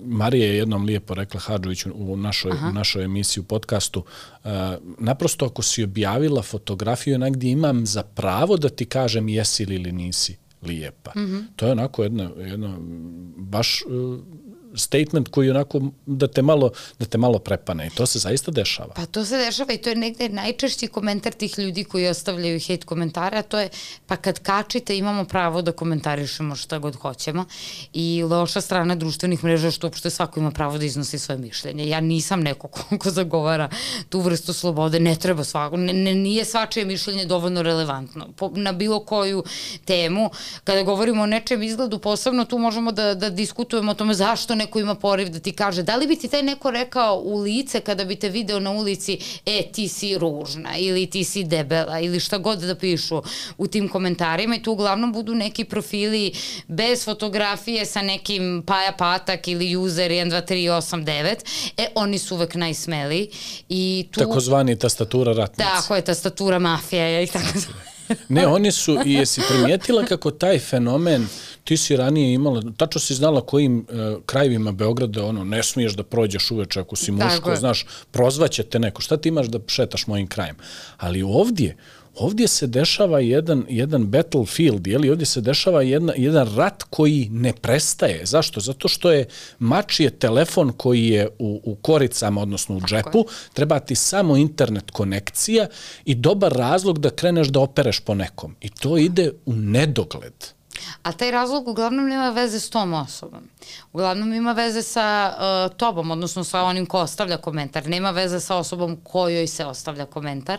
Marija je jednom lijepo rekla Hadžović u našoj, Aha. u našoj emisiji u podcastu, uh, naprosto ako si objavila fotografiju negdje imam za pravo da ti kažem jesi li ili nisi lijepa. Mm -hmm. To je onako jedno, jedno baš uh, statement koji onako da te malo da te malo prepane i to se zaista dešava. Pa to se dešava i to je negde najčešći komentar tih ljudi koji ostavljaju hate komentare, a to je pa kad kačite imamo pravo da komentarišemo šta god hoćemo i loša strana društvenih mreža što uopšte svako ima pravo da iznosi svoje mišljenje. Ja nisam neko ko, zagovara tu vrstu slobode, ne treba svako, ne, ne, nije svačije mišljenje dovoljno relevantno. Po, na bilo koju temu, kada govorimo o nečem izgledu, posebno tu možemo da, da diskutujemo o tome zašto neko ima poriv da ti kaže, da li bi ti taj neko rekao u lice kada bi te video na ulici, e, ti si ružna ili ti si debela ili šta god da pišu u tim komentarima i tu uglavnom budu neki profili bez fotografije sa nekim Paja Patak ili user 12389, e, oni su uvek najsmeliji. I tu... Takozvani tastatura ratnici. Tako je, tastatura mafija i tako Ne, oni su, i jesi primijetila kako taj fenomen, ti si ranije imala, tačno si znala kojim uh, krajevima Beograda, ono, ne smiješ da prođeš uveče ako si muško, znaš, prozvaće te neko, šta ti imaš da šetaš mojim krajem? Ali ovdje, ovdje se dešava jedan, jedan battlefield, jeli, ovdje se dešava jedna, jedan rat koji ne prestaje. Zašto? Zato što je mač je telefon koji je u, u koricama, odnosno u džepu, treba ti samo internet konekcija i dobar razlog da kreneš da opereš po nekom. I to ide u nedogled. A taj razlog uglavnom nema veze s tom osobom. Uglavnom ima veze sa uh, tobom, odnosno sa onim ko ostavlja komentar. Nema veze sa osobom kojoj se ostavlja komentar.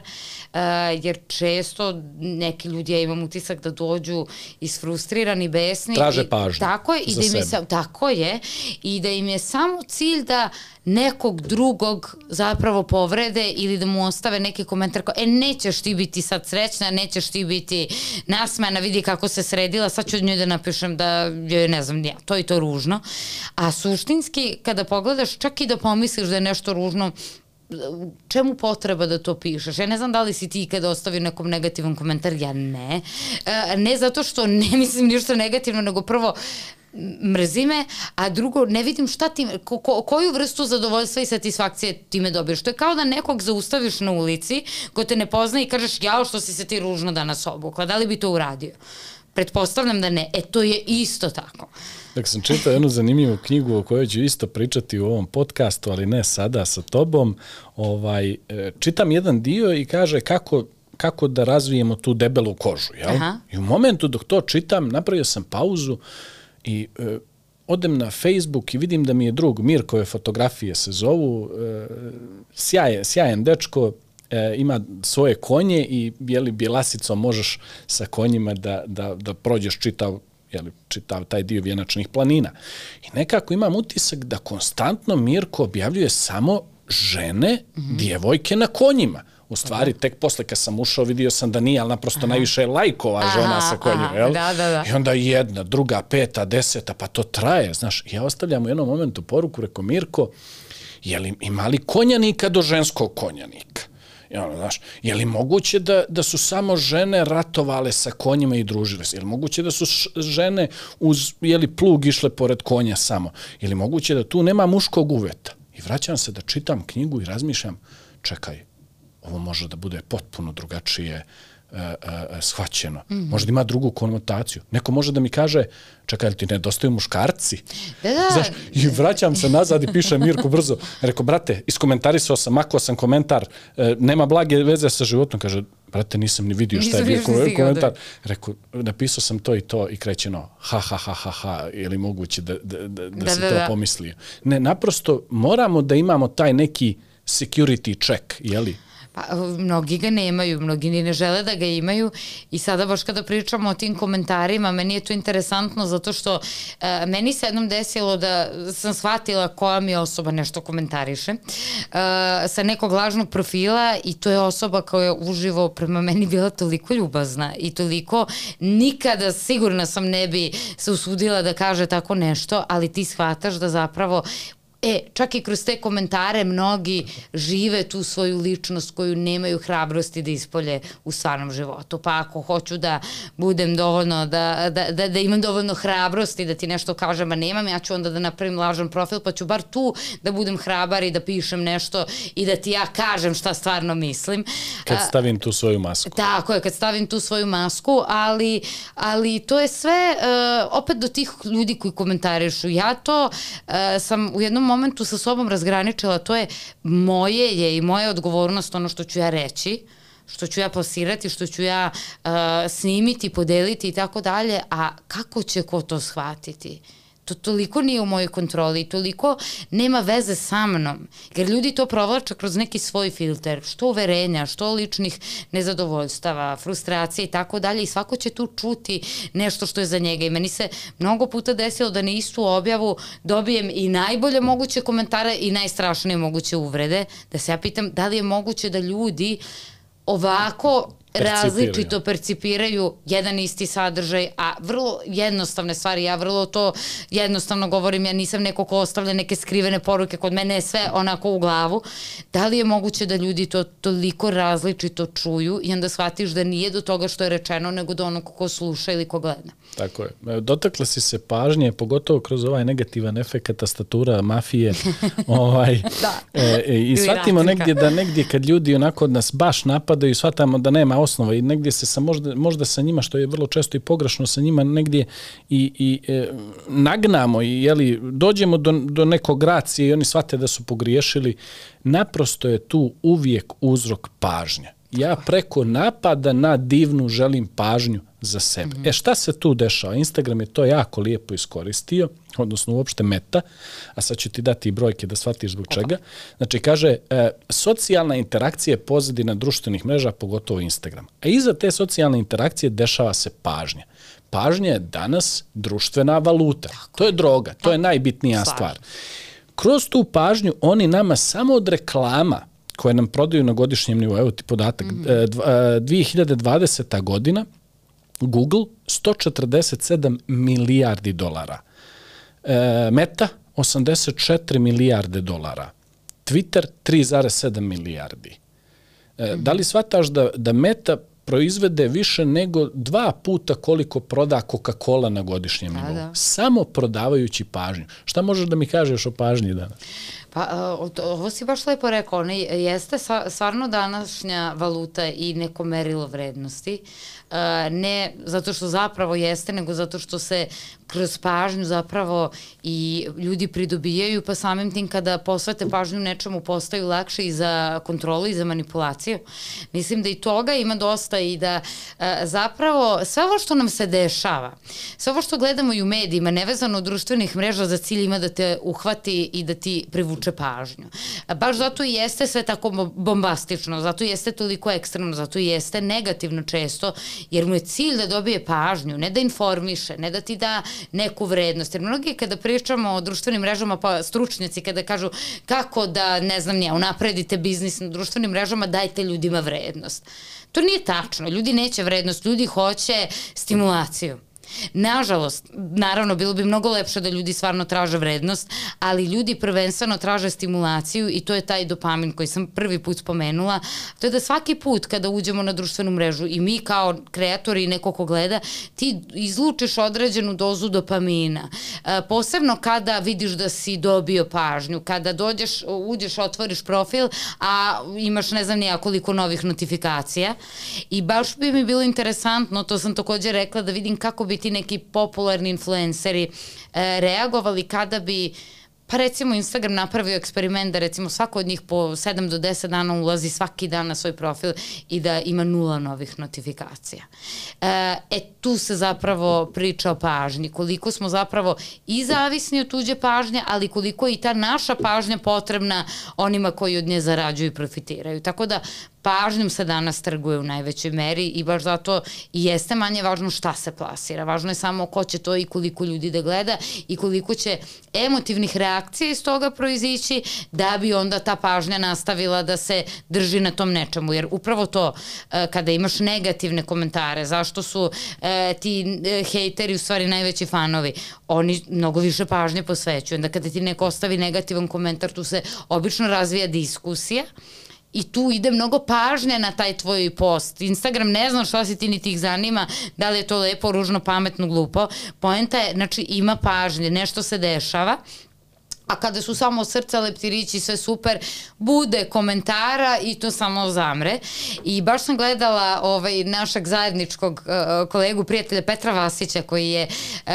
Uh, jer često neki ljudi, ja imam utisak da dođu isfrustrirani, besni. Traže pažnju. Tako je, i da im je, sa, tako je, i da im je samo cilj da nekog drugog zapravo povrede ili da mu ostave neki komentar kao, e, nećeš ti biti sad srećna, nećeš ti biti nasmena, vidi kako se sredila, sad ću njoj da napišem da joj ne znam, ja, to i to ružno. A suštinski, kada pogledaš, čak i da pomisliš da je nešto ružno, čemu potreba da to pišeš? Ja ne znam da li si ti ikada ostavio nekom negativan komentar, ja ne. E, ne zato što ne mislim ništa negativno, nego prvo mrzi me, a drugo, ne vidim šta ti, ko, ko, koju vrstu zadovoljstva i satisfakcije time dobiješ. To je kao da nekog zaustaviš na ulici, ko te ne pozna i kažeš, jao što si se ti ružno danas obukla, da li bi to uradio? Pretpostavljam da ne. E, to je isto tako. Dakle, sam čitao jednu zanimljivu knjigu o kojoj ću isto pričati u ovom podcastu, ali ne sada sa tobom. Ovaj, e, čitam jedan dio i kaže kako kako da razvijemo tu debelu kožu. Jel? Aha. I u momentu dok to čitam, napravio sam pauzu i e, odem na Facebook i vidim da mi je drug Mirkove fotografije se zovu, e, sjaje, sjajan dečko, e, ima svoje konje i bijeli bjelasicom možeš sa konjima da, da, da prođeš čitav jeli, čitav taj dio vjenačnih planina. I nekako imam utisak da konstantno Mirko objavljuje samo žene, mm -hmm. djevojke na konjima. U stvari, tek posle kad sam ušao vidio sam da nije, ali naprosto aha. najviše je lajkova aha, žena sa konjima, jel? Da, da, da. I onda jedna, druga, peta, deseta, pa to traje, znaš. Ja ostavljam u jednom momentu poruku, reko Mirko, je li imali konjanika do ženskog konjanika? Ono, znaš, je li moguće da, da su samo žene ratovale sa konjima i družile se? Je li moguće da su žene uz, je li plug išle pored konja samo? Je li moguće da tu nema muškog uveta? I vraćam se da čitam knjigu i razmišljam, čekaj, ovo može da bude potpuno drugačije shvaćeno. Mm -hmm. Možda ima drugu konotaciju. Neko može da mi kaže, čekaj, ti nedostaju muškarci? Da, da. Znaš, I vraćam se nazad i piše Mirko brzo. Rekao, brate, iskomentarisao sam, makao sam komentar, uh, nema blage veze sa životom. Kaže, brate, nisam ni vidio šta je bio komentar. Rekao, napisao sam to i to i krećeno, ha, ha, ha, ha, ha, je li moguće da, da, da, da, da si da, to da. pomislio? Ne, naprosto moramo da imamo taj neki security check, jeli? Pa, mnogi ga nemaju, mnogi ni ne žele da ga imaju. I sada baš kada pričamo o tim komentarima, meni je to interesantno zato što e, meni se jednom desilo da sam shvatila koja mi osoba nešto komentariše e, sa nekog lažnog profila i to je osoba koja je uživo prema meni bila toliko ljubazna i toliko nikada sigurna sam ne bi se usudila da kaže tako nešto, ali ti shvataš da zapravo E, čak i kroz te komentare mnogi žive tu svoju ličnost koju nemaju hrabrosti da ispolje u stvarnom životu. Pa ako hoću da budem dovoljno, da, da, da, da imam dovoljno hrabrosti da ti nešto kažem, a nemam, ja ću onda da napravim lažan profil, pa ću bar tu da budem hrabar i da pišem nešto i da ti ja kažem šta stvarno mislim. Kad stavim tu svoju masku. Tako je, kad stavim tu svoju masku, ali, ali to je sve uh, opet do tih ljudi koji komentarišu. Ja to uh, sam u jednom momentu sa sobom razgraničila, to je moje je i moja odgovornost ono što ću ja reći, što ću ja plasirati, što ću ja uh, snimiti, podeliti i tako dalje, a kako će ko to shvatiti? To toliko nije u mojoj kontroli, toliko nema veze sa mnom, jer ljudi to provlače kroz neki svoj filter, što uverenja, što ličnih nezadovoljstava, frustracije i tako dalje i svako će tu čuti nešto što je za njega. I meni se mnogo puta desilo da na istu objavu dobijem i najbolje moguće komentare i najstrašnije moguće uvrede, da se ja pitam da li je moguće da ljudi ovako različito percipiraju jedan isti sadržaj, a vrlo jednostavne stvari, ja vrlo to jednostavno govorim, ja nisam neko ko ostavlja neke skrivene poruke, kod mene je sve onako u glavu. Da li je moguće da ljudi to toliko različito čuju i onda shvatiš da nije do toga što je rečeno, nego do onog ko sluša ili ko gleda? Tako je. Dotakla si se pažnje, pogotovo kroz ovaj negativan efekt tastatura mafije. ovaj, da. E, e, I shvatimo negdje da negdje kad ljudi onako od nas baš napadaju, shvatamo da nema osnova i negdje se sa možda, možda sa njima, što je vrlo često i pogrešno, sa njima negdje i, i e, nagnamo i jeli, dođemo do, do nekog gracije i oni shvate da su pogriješili. Naprosto je tu uvijek uzrok pažnja. Ja preko napada na divnu želim pažnju za sebe. Mm -hmm. E šta se tu dešava? Instagram je to jako lijepo iskoristio, odnosno uopšte meta, a sad ću ti dati i brojke da shvatiš zbog čega. Znači kaže, e, socijalna interakcija je pozadina društvenih mreža, pogotovo Instagram. A iza te socijalne interakcije dešava se pažnja. Pažnja je danas društvena valuta. Tako. To je droga, to je najbitnija stvar. stvar. Kroz tu pažnju oni nama samo od reklama koje nam prodaju na godišnjem nivou, evo ti podatak, mm -hmm. 2020. godina Google 147 milijardi dolara. E, Meta 84 milijarde dolara. Twitter 3,7 milijardi. E, -hmm. Da li shvataš da, da Meta proizvede više nego dva puta koliko proda Coca-Cola na godišnjem da, nivou. Da. Samo prodavajući pažnju. Šta možeš da mi kažeš o pažnji danas? Pa, ovo si baš lepo rekao, ona jeste stvarno današnja valuta i neko merilo vrednosti. Ne zato što zapravo jeste, nego zato što se kroz pažnju zapravo i ljudi pridobijaju, pa samim tim kada posvete pažnju nečemu postaju lakše i za kontrolu i za manipulaciju. Mislim da i toga ima dosta i da zapravo sve ovo što nam se dešava, sve ovo što gledamo i u medijima, nevezano od društvenih mreža za cilj ima da te uhvati i da ti privuče pažnju. Baš zato i jeste sve tako bombastično, zato jeste toliko ekstremno, zato jeste negativno često, jer mu je cilj da dobije pažnju, ne da informiše, ne da ti da neku vrednost. Jer mnogi kada pričamo o društvenim mrežama, pa stručnjaci kada kažu kako da, ne znam, nije, unapredite biznis na društvenim mrežama, dajte ljudima vrednost. To nije tačno. Ljudi neće vrednost, ljudi hoće stimulaciju. Nažalost, naravno, bilo bi mnogo lepše da ljudi stvarno traže vrednost, ali ljudi prvenstveno traže stimulaciju i to je taj dopamin koji sam prvi put spomenula. To je da svaki put kada uđemo na društvenu mrežu i mi kao kreatori i neko ko gleda, ti izlučiš određenu dozu dopamina. E, posebno kada vidiš da si dobio pažnju, kada dođeš, uđeš, otvoriš profil, a imaš ne znam nija koliko novih notifikacija i baš bi mi bilo interesantno, to sam takođe rekla, da vidim kako bi ti neki popularni influenceri e, reagovali kada bi Pa recimo Instagram napravio eksperiment da recimo svako od njih po 7 do 10 dana ulazi svaki dan na svoj profil i da ima nula novih notifikacija. E, e tu se zapravo priča o pažnji, koliko smo zapravo i zavisni od tuđe pažnje, ali koliko je i ta naša pažnja potrebna onima koji od nje zarađuju i profitiraju. Tako da pažnjom se danas trguje u najvećoj meri i baš zato i jeste manje važno šta se plasira. Važno je samo ko će to i koliko ljudi da gleda i koliko će emotivnih reakcija iz toga proizići da bi onda ta pažnja nastavila da se drži na tom nečemu. Jer upravo to, e, kada imaš negativne komentare, zašto su e, ti e, hejteri u stvari najveći fanovi, oni mnogo više pažnje posvećuju. Onda kada ti neko ostavi negativan komentar, tu se obično razvija diskusija i tu ide mnogo pažnje na taj tvoj post. Instagram ne znam šta se ti ni tih zanima, da li je to lepo, ružno, pametno, glupo. Poenta je, znači ima pažnje, nešto se dešava a kada su samo srca, leptirići, sve super, bude komentara i to samo zamre. I baš sam gledala ovaj, našeg zajedničkog uh, kolegu, prijatelja Petra Vasića, koji je uh,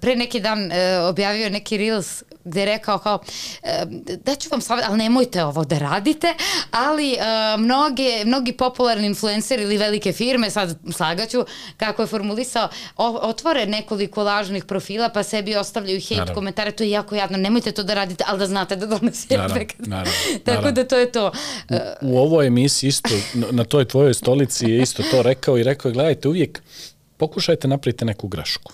pre neki dan uh, objavio neki reels gde je rekao kao, e, da ću vam savjet, ali nemojte ovo da radite, ali uh, mnoge, mnogi popularni influenceri ili velike firme, sad slagaću, kako je formulisao, otvore nekoliko lažnih profila pa sebi ostavljaju hejt naravno. komentare, to je jako jadno, nemojte to da radite, ali da znate da donosi efekt. Naravno, Tako naravno. da to je to. U, u ovoj emisiji isto, na toj tvojoj stolici je isto to rekao i rekao je, gledajte, uvijek pokušajte napravite neku grešku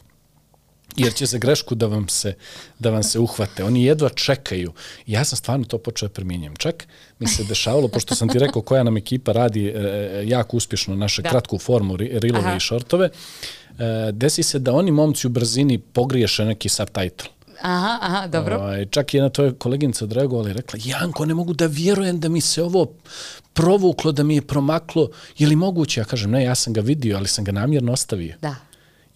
jer će za grešku da vam se, da vam se uhvate. Oni jedva čekaju. Ja sam stvarno to počeo da primjenjujem. Čak mi se dešavalo, pošto sam ti rekao koja nam ekipa radi e, e jako uspješno naše da. kratku formu, rilove i šortove, e, desi se da oni momci u brzini pogriješe neki subtitle. Aha, aha, dobro. O, ovaj, čak je jedna tvoja koleginica odreagovala i rekla, Janko, ne mogu da vjerujem da mi se ovo provuklo, da mi je promaklo. Je li moguće? Ja kažem, ne, ja sam ga vidio, ali sam ga namjerno ostavio. Da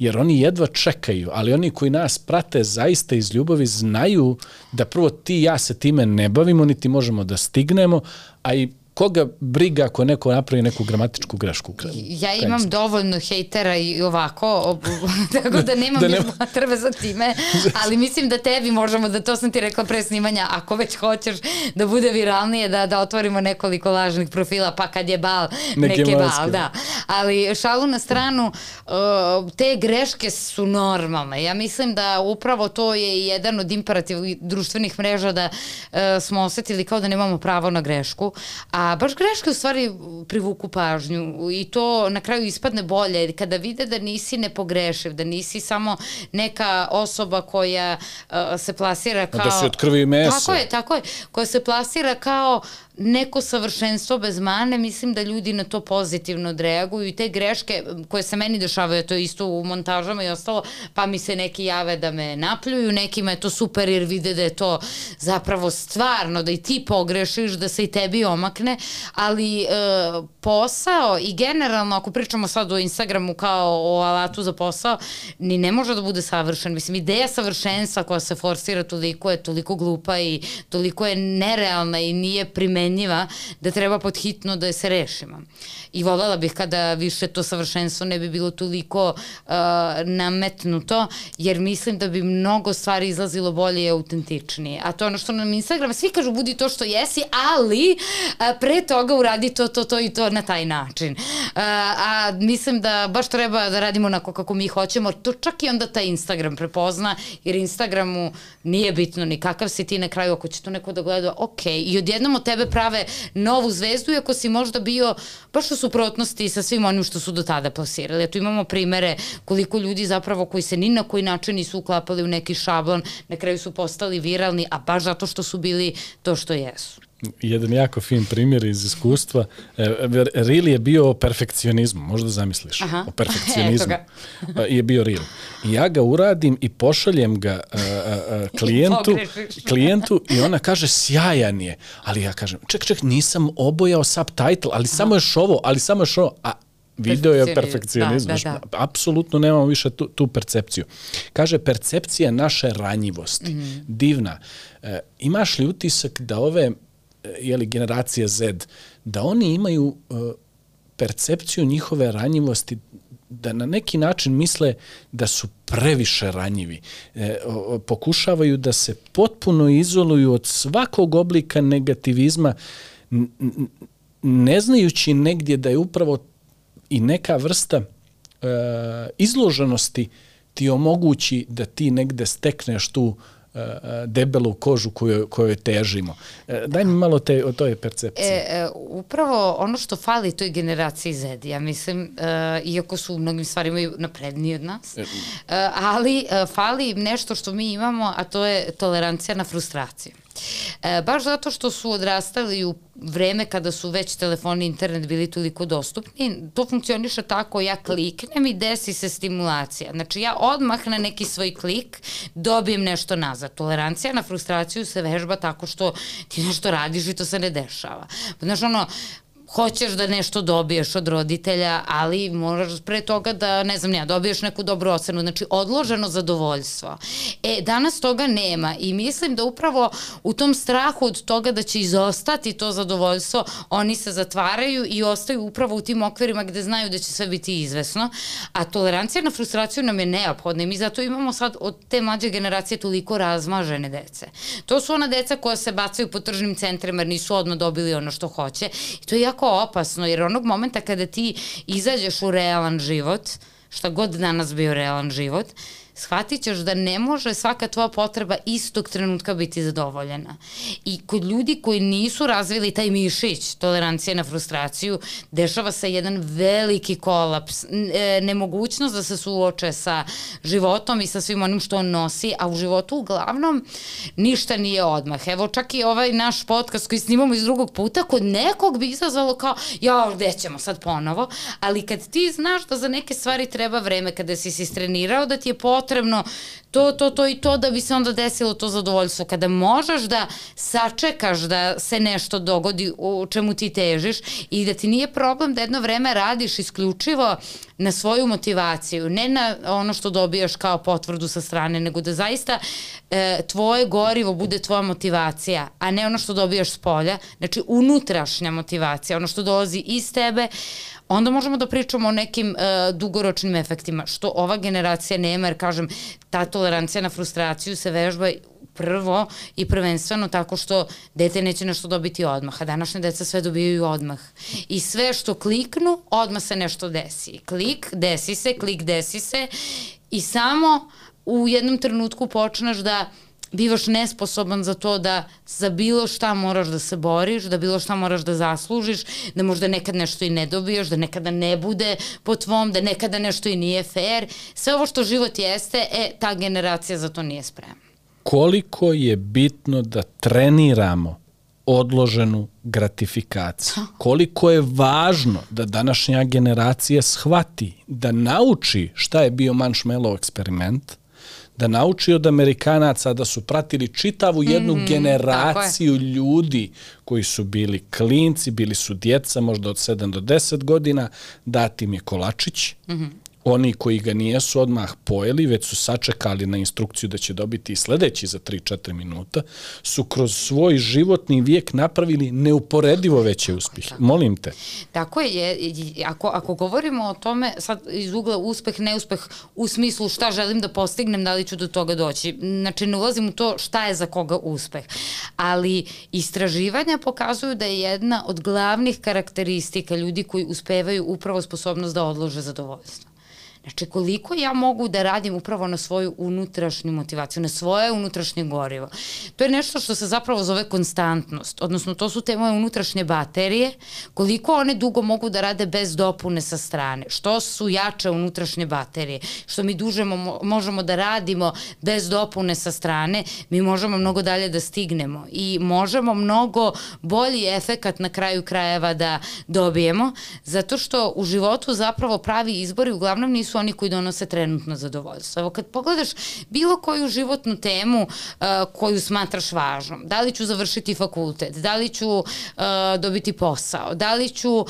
jer oni jedva čekaju, ali oni koji nas prate zaista iz ljubavi znaju da prvo ti i ja se time ne bavimo, niti možemo da stignemo, a i koga briga ako neko napravi neku gramatičku grešku? Ja imam dovoljno hejtera i ovako, tako da nemam da nema... potrebe za time, ali mislim da tebi možemo, da to sam ti rekla pre snimanja, ako već hoćeš da bude viralnije, da, da otvorimo nekoliko lažnih profila, pa kad je bal, neke, neke bal, da. Ali šalu na stranu, te greške su normalne. Ja mislim da upravo to je jedan od imperativa društvenih mreža da smo osetili kao da nemamo pravo na grešku, a baš greške u stvari privuku pažnju i to na kraju ispadne bolje kada vide da nisi nepogrešiv, da nisi samo neka osoba koja uh, se plasira kao... Da si od krvi i mesa. Tako je, tako je, koja se plasira kao neko savršenstvo bez mane, mislim da ljudi na to pozitivno odreaguju i te greške koje se meni dešavaju, to je isto u montažama i ostalo, pa mi se neki jave da me napljuju, nekima je to super jer vide da je to zapravo stvarno, da i ti pogrešiš, da se i tebi omakne, ali e, posao i generalno, ako pričamo sad o Instagramu kao o alatu za posao, ni ne može da bude savršen. Mislim, ideja savršenstva koja se forsira toliko je toliko glupa i toliko je nerealna i nije primenjena primenjiva da treba podhitno da je se rešimo. I voljela bih kada više to savršenstvo ne bi bilo toliko uh, nametnuto, jer mislim da bi mnogo stvari izlazilo bolje i autentičnije. A to ono što nam Instagram, svi kažu budi to što jesi, ali uh, pre toga uradi to, to, to i to na taj način. Uh, a mislim da baš treba da radimo onako kako mi hoćemo, to čak i onda taj Instagram prepozna, jer Instagramu nije bitno ni kakav si ti na kraju, ako će to neko da gleda, ok, i odjednom od tebe prave novu zvezdu, iako si možda bio baš u suprotnosti sa svim onim što su do tada plasirali. Tu imamo primere koliko ljudi zapravo koji se ni na koji način nisu uklapali u neki šablon, na kraju su postali viralni, a baš zato što su bili to što jesu jedan jako fin primjer iz iskustva. E, Reel je bio o perfekcionizmu, možda zamisliš. Aha. O perfekcionizmu. je bio Reel. I ja ga uradim i pošaljem ga a, a, a, klijentu, klijentu i ona kaže sjajan je. Ali ja kažem, ček, ček, nisam obojao subtitle, ali Aha. samo još ovo, ali samo još ovo. A video je perfekcionizam. Da, da, da. Apsolutno nemamo više tu, tu percepciju. Kaže, percepcija naše ranjivosti. Mm -hmm. Divna. E, imaš li utisak da ove jeli, generacija Z, da oni imaju uh, percepciju njihove ranjivosti da na neki način misle da su previše ranjivi. E, o, pokušavaju da se potpuno izoluju od svakog oblika negativizma, ne znajući negdje da je upravo i neka vrsta e, izloženosti ti omogući da ti negde stekneš tu debelu kožu koju, koju težimo. E, daj mi malo te, o toj percepciji. E, e, upravo ono što fali toj generaciji Z, ja mislim, e, iako su u mnogim stvarima napredniji od nas, e, ali e, fali nešto što mi imamo, a to je tolerancija na frustraciju. E, baš zato što su odrastali u vreme kada su već telefoni i internet bili toliko dostupni, to funkcioniše tako, ja kliknem i desi se stimulacija. Znači ja odmah na neki svoj klik dobijem nešto nazad. Tolerancija na frustraciju se vežba tako što ti nešto radiš i to se ne dešava. Znaš ono, hoćeš da nešto dobiješ od roditelja, ali moraš pre toga da, ne znam, ja, dobiješ neku dobru ocenu, znači odloženo zadovoljstvo. E, danas toga nema i mislim da upravo u tom strahu od toga da će izostati to zadovoljstvo, oni se zatvaraju i ostaju upravo u tim okvirima gde znaju da će sve biti izvesno, a tolerancija na frustraciju nam je neophodna i mi zato imamo sad od te mlađe generacije toliko razmažene dece. To su ona deca koja se bacaju po tržnim centrima jer nisu odmah dobili ono što hoće i to je jako jako opasno, jer onog momenta kada ti izađeš u realan život, šta god danas bio realan život, shvatit ćeš da ne može svaka tvoja potreba istog trenutka biti zadovoljena. I kod ljudi koji nisu razvili taj mišić, tolerancije na frustraciju, dešava se jedan veliki kolaps, e, nemogućnost da se suoče sa životom i sa svim onim što on nosi, a u životu uglavnom ništa nije odmah. Evo čak i ovaj naš podcast koji snimamo iz drugog puta, kod nekog bi izazvalo kao, ja, gde ćemo sad ponovo, ali kad ti znaš da za neke stvari treba vreme, kada si se istrenirao, da ti je potrebno potrebno to, to, to i to da bi se onda desilo to zadovoljstvo. Kada možeš da sačekaš da se nešto dogodi u čemu ti težiš i da ti nije problem da jedno vreme radiš isključivo na svoju motivaciju, ne na ono što dobijaš kao potvrdu sa strane, nego da zaista e, tvoje gorivo bude tvoja motivacija, a ne ono što dobijaš s polja, znači unutrašnja motivacija, ono što dolazi iz tebe, onda možemo da pričamo o nekim uh, dugoročnim efektima, što ova generacija nema, jer kažem, ta tolerancija na frustraciju se vežba prvo i prvenstveno tako što dete neće nešto dobiti odmah, a današnje deca sve dobijaju odmah. I sve što kliknu, odmah se nešto desi. Klik, desi se, klik, desi se i samo u jednom trenutku počneš da bivaš nesposoban za to da za bilo šta moraš da se boriš, da bilo šta moraš da zaslužiš, da možda nekad nešto i ne dobiješ, da nekada ne bude po tvom, da nekada nešto i nije fair. Sve ovo što život jeste, e, ta generacija za to nije spremna. Koliko je bitno da treniramo odloženu gratifikaciju. Koliko je važno da današnja generacija shvati, da nauči šta je bio Manšmelov eksperiment, da nauči od Amerikanaca da su pratili čitavu jednu mm -hmm, generaciju ljudi koji su bili klinci, bili su djeca možda od 7 do 10 godina, dati im je kolačić, mm -hmm oni koji ga nijesu odmah pojeli, već su sačekali na instrukciju da će dobiti sledeći za 3-4 minuta, su kroz svoj životni vijek napravili neuporedivo veće uspjehe. Molim te. Tako je, ako, ako govorimo o tome sad iz ugla uspeh, neuspeh u smislu šta želim da postignem, da li ću do toga doći. Znači ne ulazim u to šta je za koga uspeh. Ali istraživanja pokazuju da je jedna od glavnih karakteristika ljudi koji uspevaju upravo sposobnost da odlože zadovoljstvo. Znači, koliko ja mogu da radim upravo na svoju unutrašnju motivaciju, na svoje unutrašnje gorivo. To je nešto što se zapravo zove konstantnost, odnosno to su te moje unutrašnje baterije, koliko one dugo mogu da rade bez dopune sa strane, što su jače unutrašnje baterije, što mi duže mo možemo da radimo bez dopune sa strane, mi možemo mnogo dalje da stignemo. I možemo mnogo bolji efekat na kraju krajeva da dobijemo, zato što u životu zapravo pravi izbori uglavnom nisu su oni koji donose trenutno zadovoljstvo. Evo kad pogledaš bilo koju životnu temu uh, koju smatraš važnom, da li ću završiti fakultet, da li ću uh, dobiti posao, da li ću uh,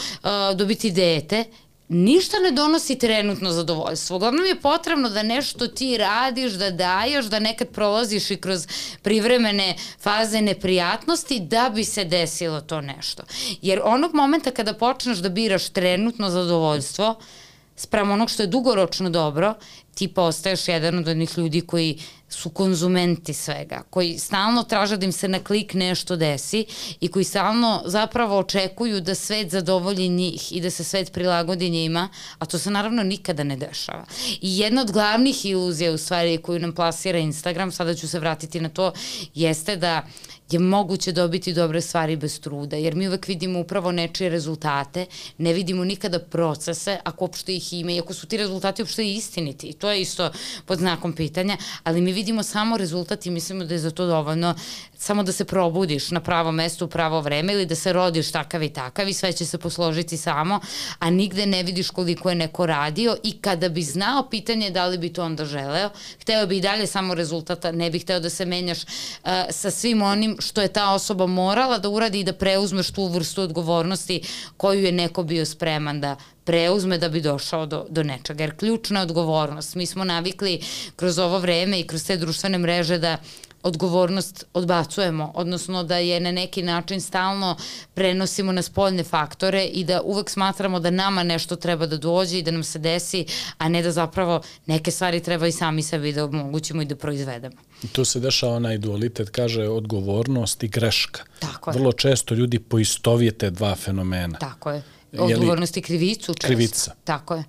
dobiti dete, ništa ne donosi trenutno zadovoljstvo. Uglavnom je potrebno da nešto ti radiš, da daješ, da nekad prolaziš i kroz privremene faze neprijatnosti da bi se desilo to nešto. Jer onog momenta kada počneš da biraš trenutno zadovoljstvo, uh, sprem onog što je dugoročno dobro, ti postaješ jedan od onih ljudi koji su konzumenti svega, koji stalno traže da im se na klik nešto desi i koji stalno zapravo očekuju da svet zadovolji njih i da se svet prilagodi njima, a to se naravno nikada ne dešava. I jedna od glavnih iluzija u stvari koju nam plasira Instagram, sada ću se vratiti na to, jeste da je moguće dobiti dobre stvari bez truda, jer mi uvek vidimo upravo nečije rezultate, ne vidimo nikada procese, ako uopšte ih ima, iako su ti rezultati uopšte istiniti, i to je isto pod znakom pitanja, ali mi vidimo samo rezultat i mislimo da je za to dovoljno samo da se probudiš na pravo mesto u pravo vreme ili da se rodiš takav i takav i sve će se posložiti samo, a nigde ne vidiš koliko je neko radio i kada bi znao pitanje da li bi to onda želeo, hteo bi i dalje samo rezultata, ne bi hteo da se menjaš uh, sa svim onim što je ta osoba morala da uradi i da preuzmeš tu vrstu odgovornosti koju je neko bio spreman da preuzme da bi došao do, do nečega. Jer ključna je odgovornost. Mi smo navikli kroz ovo vreme i kroz te društvene mreže da odgovornost odbacujemo, odnosno da je na neki način stalno prenosimo na spoljne faktore i da uvek smatramo da nama nešto treba da dođe i da nam se desi, a ne da zapravo neke stvari treba i sami sebi da omogućimo i da proizvedemo. Tu se dešava onaj dualitet, kaže odgovornost i greška. Tako je. Vrlo često ljudi poistovijete dva fenomena. Tako je odgovornost i krivicu često. Krivica. Tako je.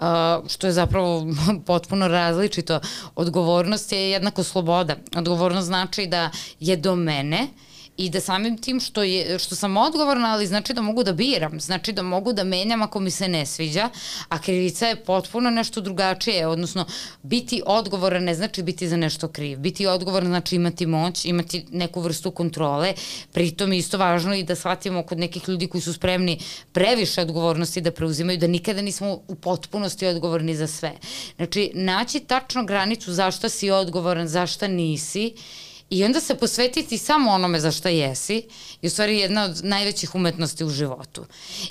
Uh, što je zapravo potpuno različito. Odgovornost je jednako sloboda. Odgovornost znači da je do mene i da samim tim što, je, što sam odgovorna, ali znači da mogu da biram, znači da mogu da menjam ako mi se ne sviđa, a krivica je potpuno nešto drugačije, odnosno biti odgovoran ne znači biti za nešto kriv. Biti odgovoran znači imati moć, imati neku vrstu kontrole, pritom isto važno i da shvatimo kod nekih ljudi koji su spremni previše odgovornosti da preuzimaju, da nikada nismo u potpunosti odgovorni za sve. Znači, naći tačno granicu zašto si odgovoran, zašto nisi I onda se posvetiti samo onome za šta jesi je u stvari jedna od najvećih umetnosti u životu.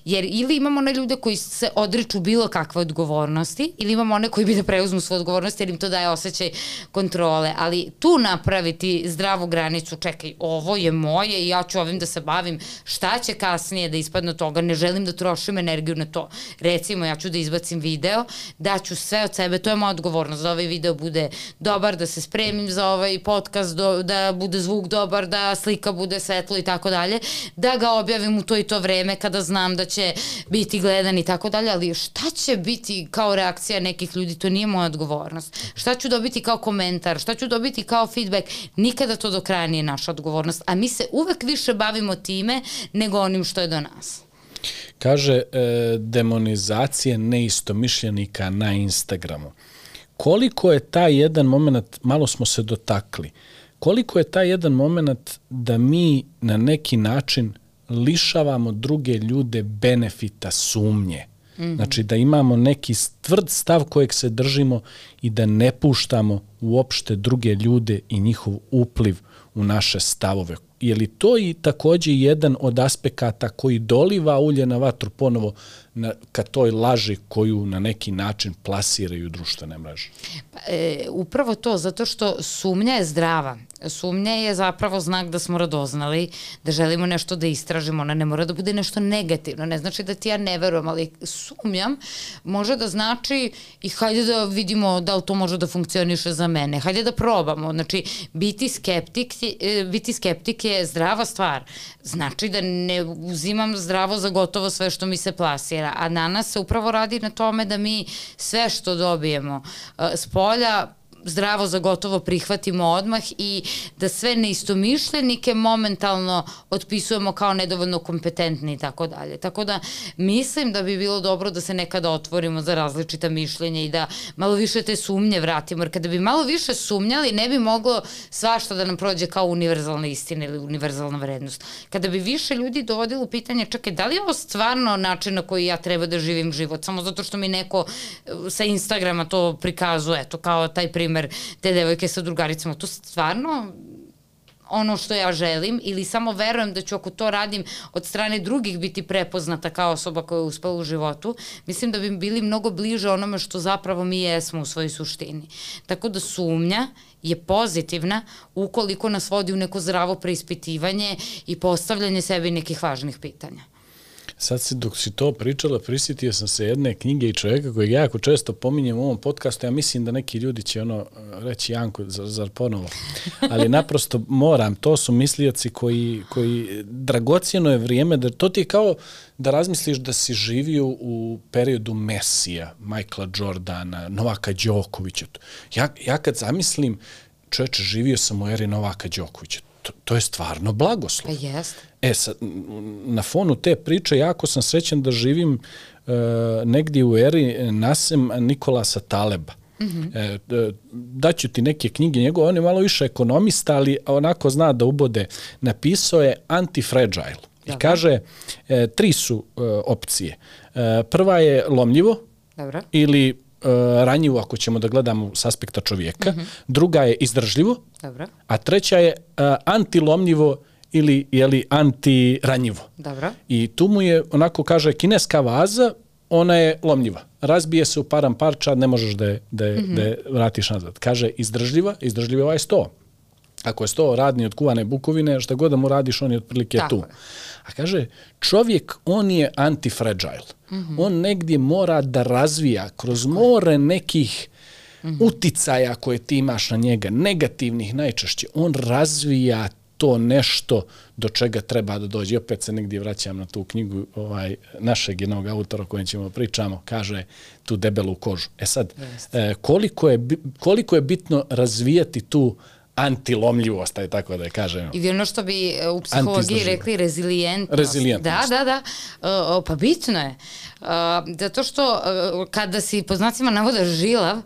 Jer ili imamo one ljude koji se odriču bilo kakve odgovornosti, ili imamo one koji bi da preuzmu svoju odgovornost jer im to daje osjećaj kontrole. Ali tu napraviti zdravu granicu, čekaj, ovo je moje i ja ću ovim da se bavim, šta će kasnije da ispadne od toga, ne želim da trošim energiju na to. Recimo, ja ću da izbacim video, daću sve od sebe, to je moja odgovornost, da ovaj video bude dobar, da se spremim za ovaj podcast, do, da bude zvuk dobar, da slika bude svetlo i tako dalje, da ga objavim u to i to vreme kada znam da će biti gledan i tako dalje, ali šta će biti kao reakcija nekih ljudi, to nije moja odgovornost. Šta ću dobiti kao komentar, šta ću dobiti kao feedback, nikada to do kraja nije naša odgovornost, a mi se uvek više bavimo time nego onim što je do nas. Kaže e, demonizacije neistomišljenika na Instagramu. Koliko je taj jedan moment, malo smo se dotakli, koliko je taj jedan moment da mi na neki način lišavamo druge ljude benefita sumnje. Mm -hmm. Znači da imamo neki tvrd stav kojeg se držimo i da ne puštamo uopšte druge ljude i njihov upliv u naše stavove. Je li to i takođe jedan od aspekata koji doliva ulje na vatru ponovo na, ka toj laži koju na neki način plasiraju društvene mreže? Pa, e, upravo to, zato što sumnja je zdrava. Sumnja je zapravo znak da smo radoznali, da želimo nešto da istražimo. Ona ne mora da bude nešto negativno. Ne znači da ti ja ne verujem, ali sumnjam može da znači i hajde da vidimo da li to može da funkcioniše za mene. Hajde da probamo. Znači, biti skeptik, e, biti skeptik je zdrava stvar. Znači da ne uzimam zdravo za gotovo sve što mi se plasira a danas se upravo radi na tome da mi sve što dobijemo uh, s polja zdravo za gotovo prihvatimo odmah i da sve neistomišljenike momentalno otpisujemo kao nedovoljno kompetentni i tako dalje. Tako da mislim da bi bilo dobro da se nekada otvorimo za različita mišljenja i da malo više te sumnje vratimo, jer kada bi malo više sumnjali ne bi moglo svašta da nam prođe kao univerzalna istina ili univerzalna vrednost. Kada bi više ljudi dovodilo pitanje, čekaj, da li je ovo stvarno način na koji ja treba da živim život, samo zato što mi neko sa Instagrama to prikazuje, eto kao taj primjer primer, te devojke sa drugaricama, to stvarno ono što ja želim ili samo verujem da ću ako to radim od strane drugih biti prepoznata kao osoba koja je uspela u životu, mislim da bi bili mnogo bliže onome što zapravo mi jesmo u svojoj suštini. Tako da sumnja je pozitivna ukoliko nas vodi u neko zdravo preispitivanje i postavljanje sebi nekih važnih pitanja. Sad si, dok si to pričala, prisjetio sam se jedne knjige i čovjeka kojeg jako često pominjem u ovom podcastu. Ja mislim da neki ljudi će ono reći Janko, zar, zar ponovo? Ali naprosto moram, to su mislioci koji, koji dragocijeno je vrijeme, da to ti je kao da razmisliš da si živio u periodu Mesija, Michaela Jordana, Novaka Đokovića. Ja, ja kad zamislim, čovječe, živio sam u eri Novaka Đokovića to, to je stvarno blagoslov. Pa jest. E, sad, na fonu te priče jako sam srećan da živim uh, negdje u eri Nasem Nikolasa Taleba. Mm -hmm. e, daću ti neke knjige njegove, on je malo više ekonomista, ali onako zna da ubode. Napisao je Antifragile. I kaže, e, tri su e, opcije. E, prva je lomljivo Dobro. ili ranjivo ako ćemo da gledamo s aspekta čovjeka, mm -hmm. druga je izdržljivo, Dobro. a treća je uh, antilomljivo ili je li antiranjivo. Dobro. I tu mu je, onako kaže, kineska vaza, ona je lomljiva. Razbije se u param parča, ne možeš da je, da je, mm -hmm. da je vratiš nazad. Kaže, izdržljiva, izdržljiva je sto. Ako je sto radni od kuvane bukovine, šta god da mu radiš, on je otprilike Tako tu. Je. A kaže, čovjek, on je antifragile. Mm -hmm. On negdje mora da razvija kroz more nekih mm -hmm. uticaja koje ti imaš na njega, negativnih najčešće. On razvija to nešto do čega treba da dođe. Opet se negdje vraćam na tu knjigu ovaj, našeg jednog autora o kojem ćemo pričamo, kaže tu debelu kožu. E sad, e, koliko, je, koliko je bitno razvijati tu antilomljivost, aj tako da je kažem. I ono što bi e, u psihologiji rekli rezilijentnost. Rezilijentnost. Da, da, da. Uh, pa bitno je. Uh, zato što uh, kada si po znacima navoda žilav, uh,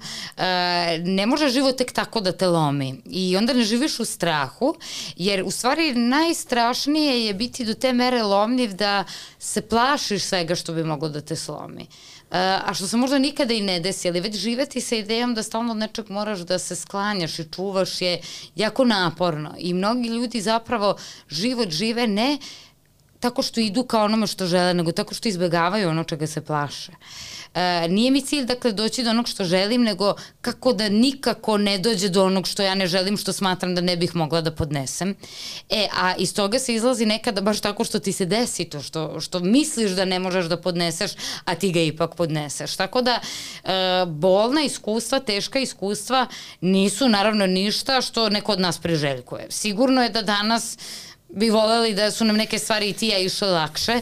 ne može život tek tako da te lomi. I onda ne živiš u strahu, jer u stvari najstrašnije je biti do te mere lomljiv da se plašiš svega što bi moglo da te slomi. Uh, a što se možda nikada i ne desi, ali već živeti sa idejom da stalno od nečeg moraš da se sklanjaš i čuvaš je jako naporno. I mnogi ljudi zapravo život žive ne tako što idu ka onome što žele, nego tako što izbegavaju ono čega se plaše. E, nije mi cilj, dakle, doći do onog što želim, nego kako da nikako ne dođe do onog što ja ne želim, što smatram da ne bih mogla da podnesem. E, a iz toga se izlazi nekada baš tako što ti se desi to, što, što misliš da ne možeš da podneseš, a ti ga ipak podneseš. Tako da, e, bolna iskustva, teška iskustva nisu naravno ništa što neko od nas preželjkuje. Sigurno je da danas bi voleli da su nam neke stvari i tija išle lakše,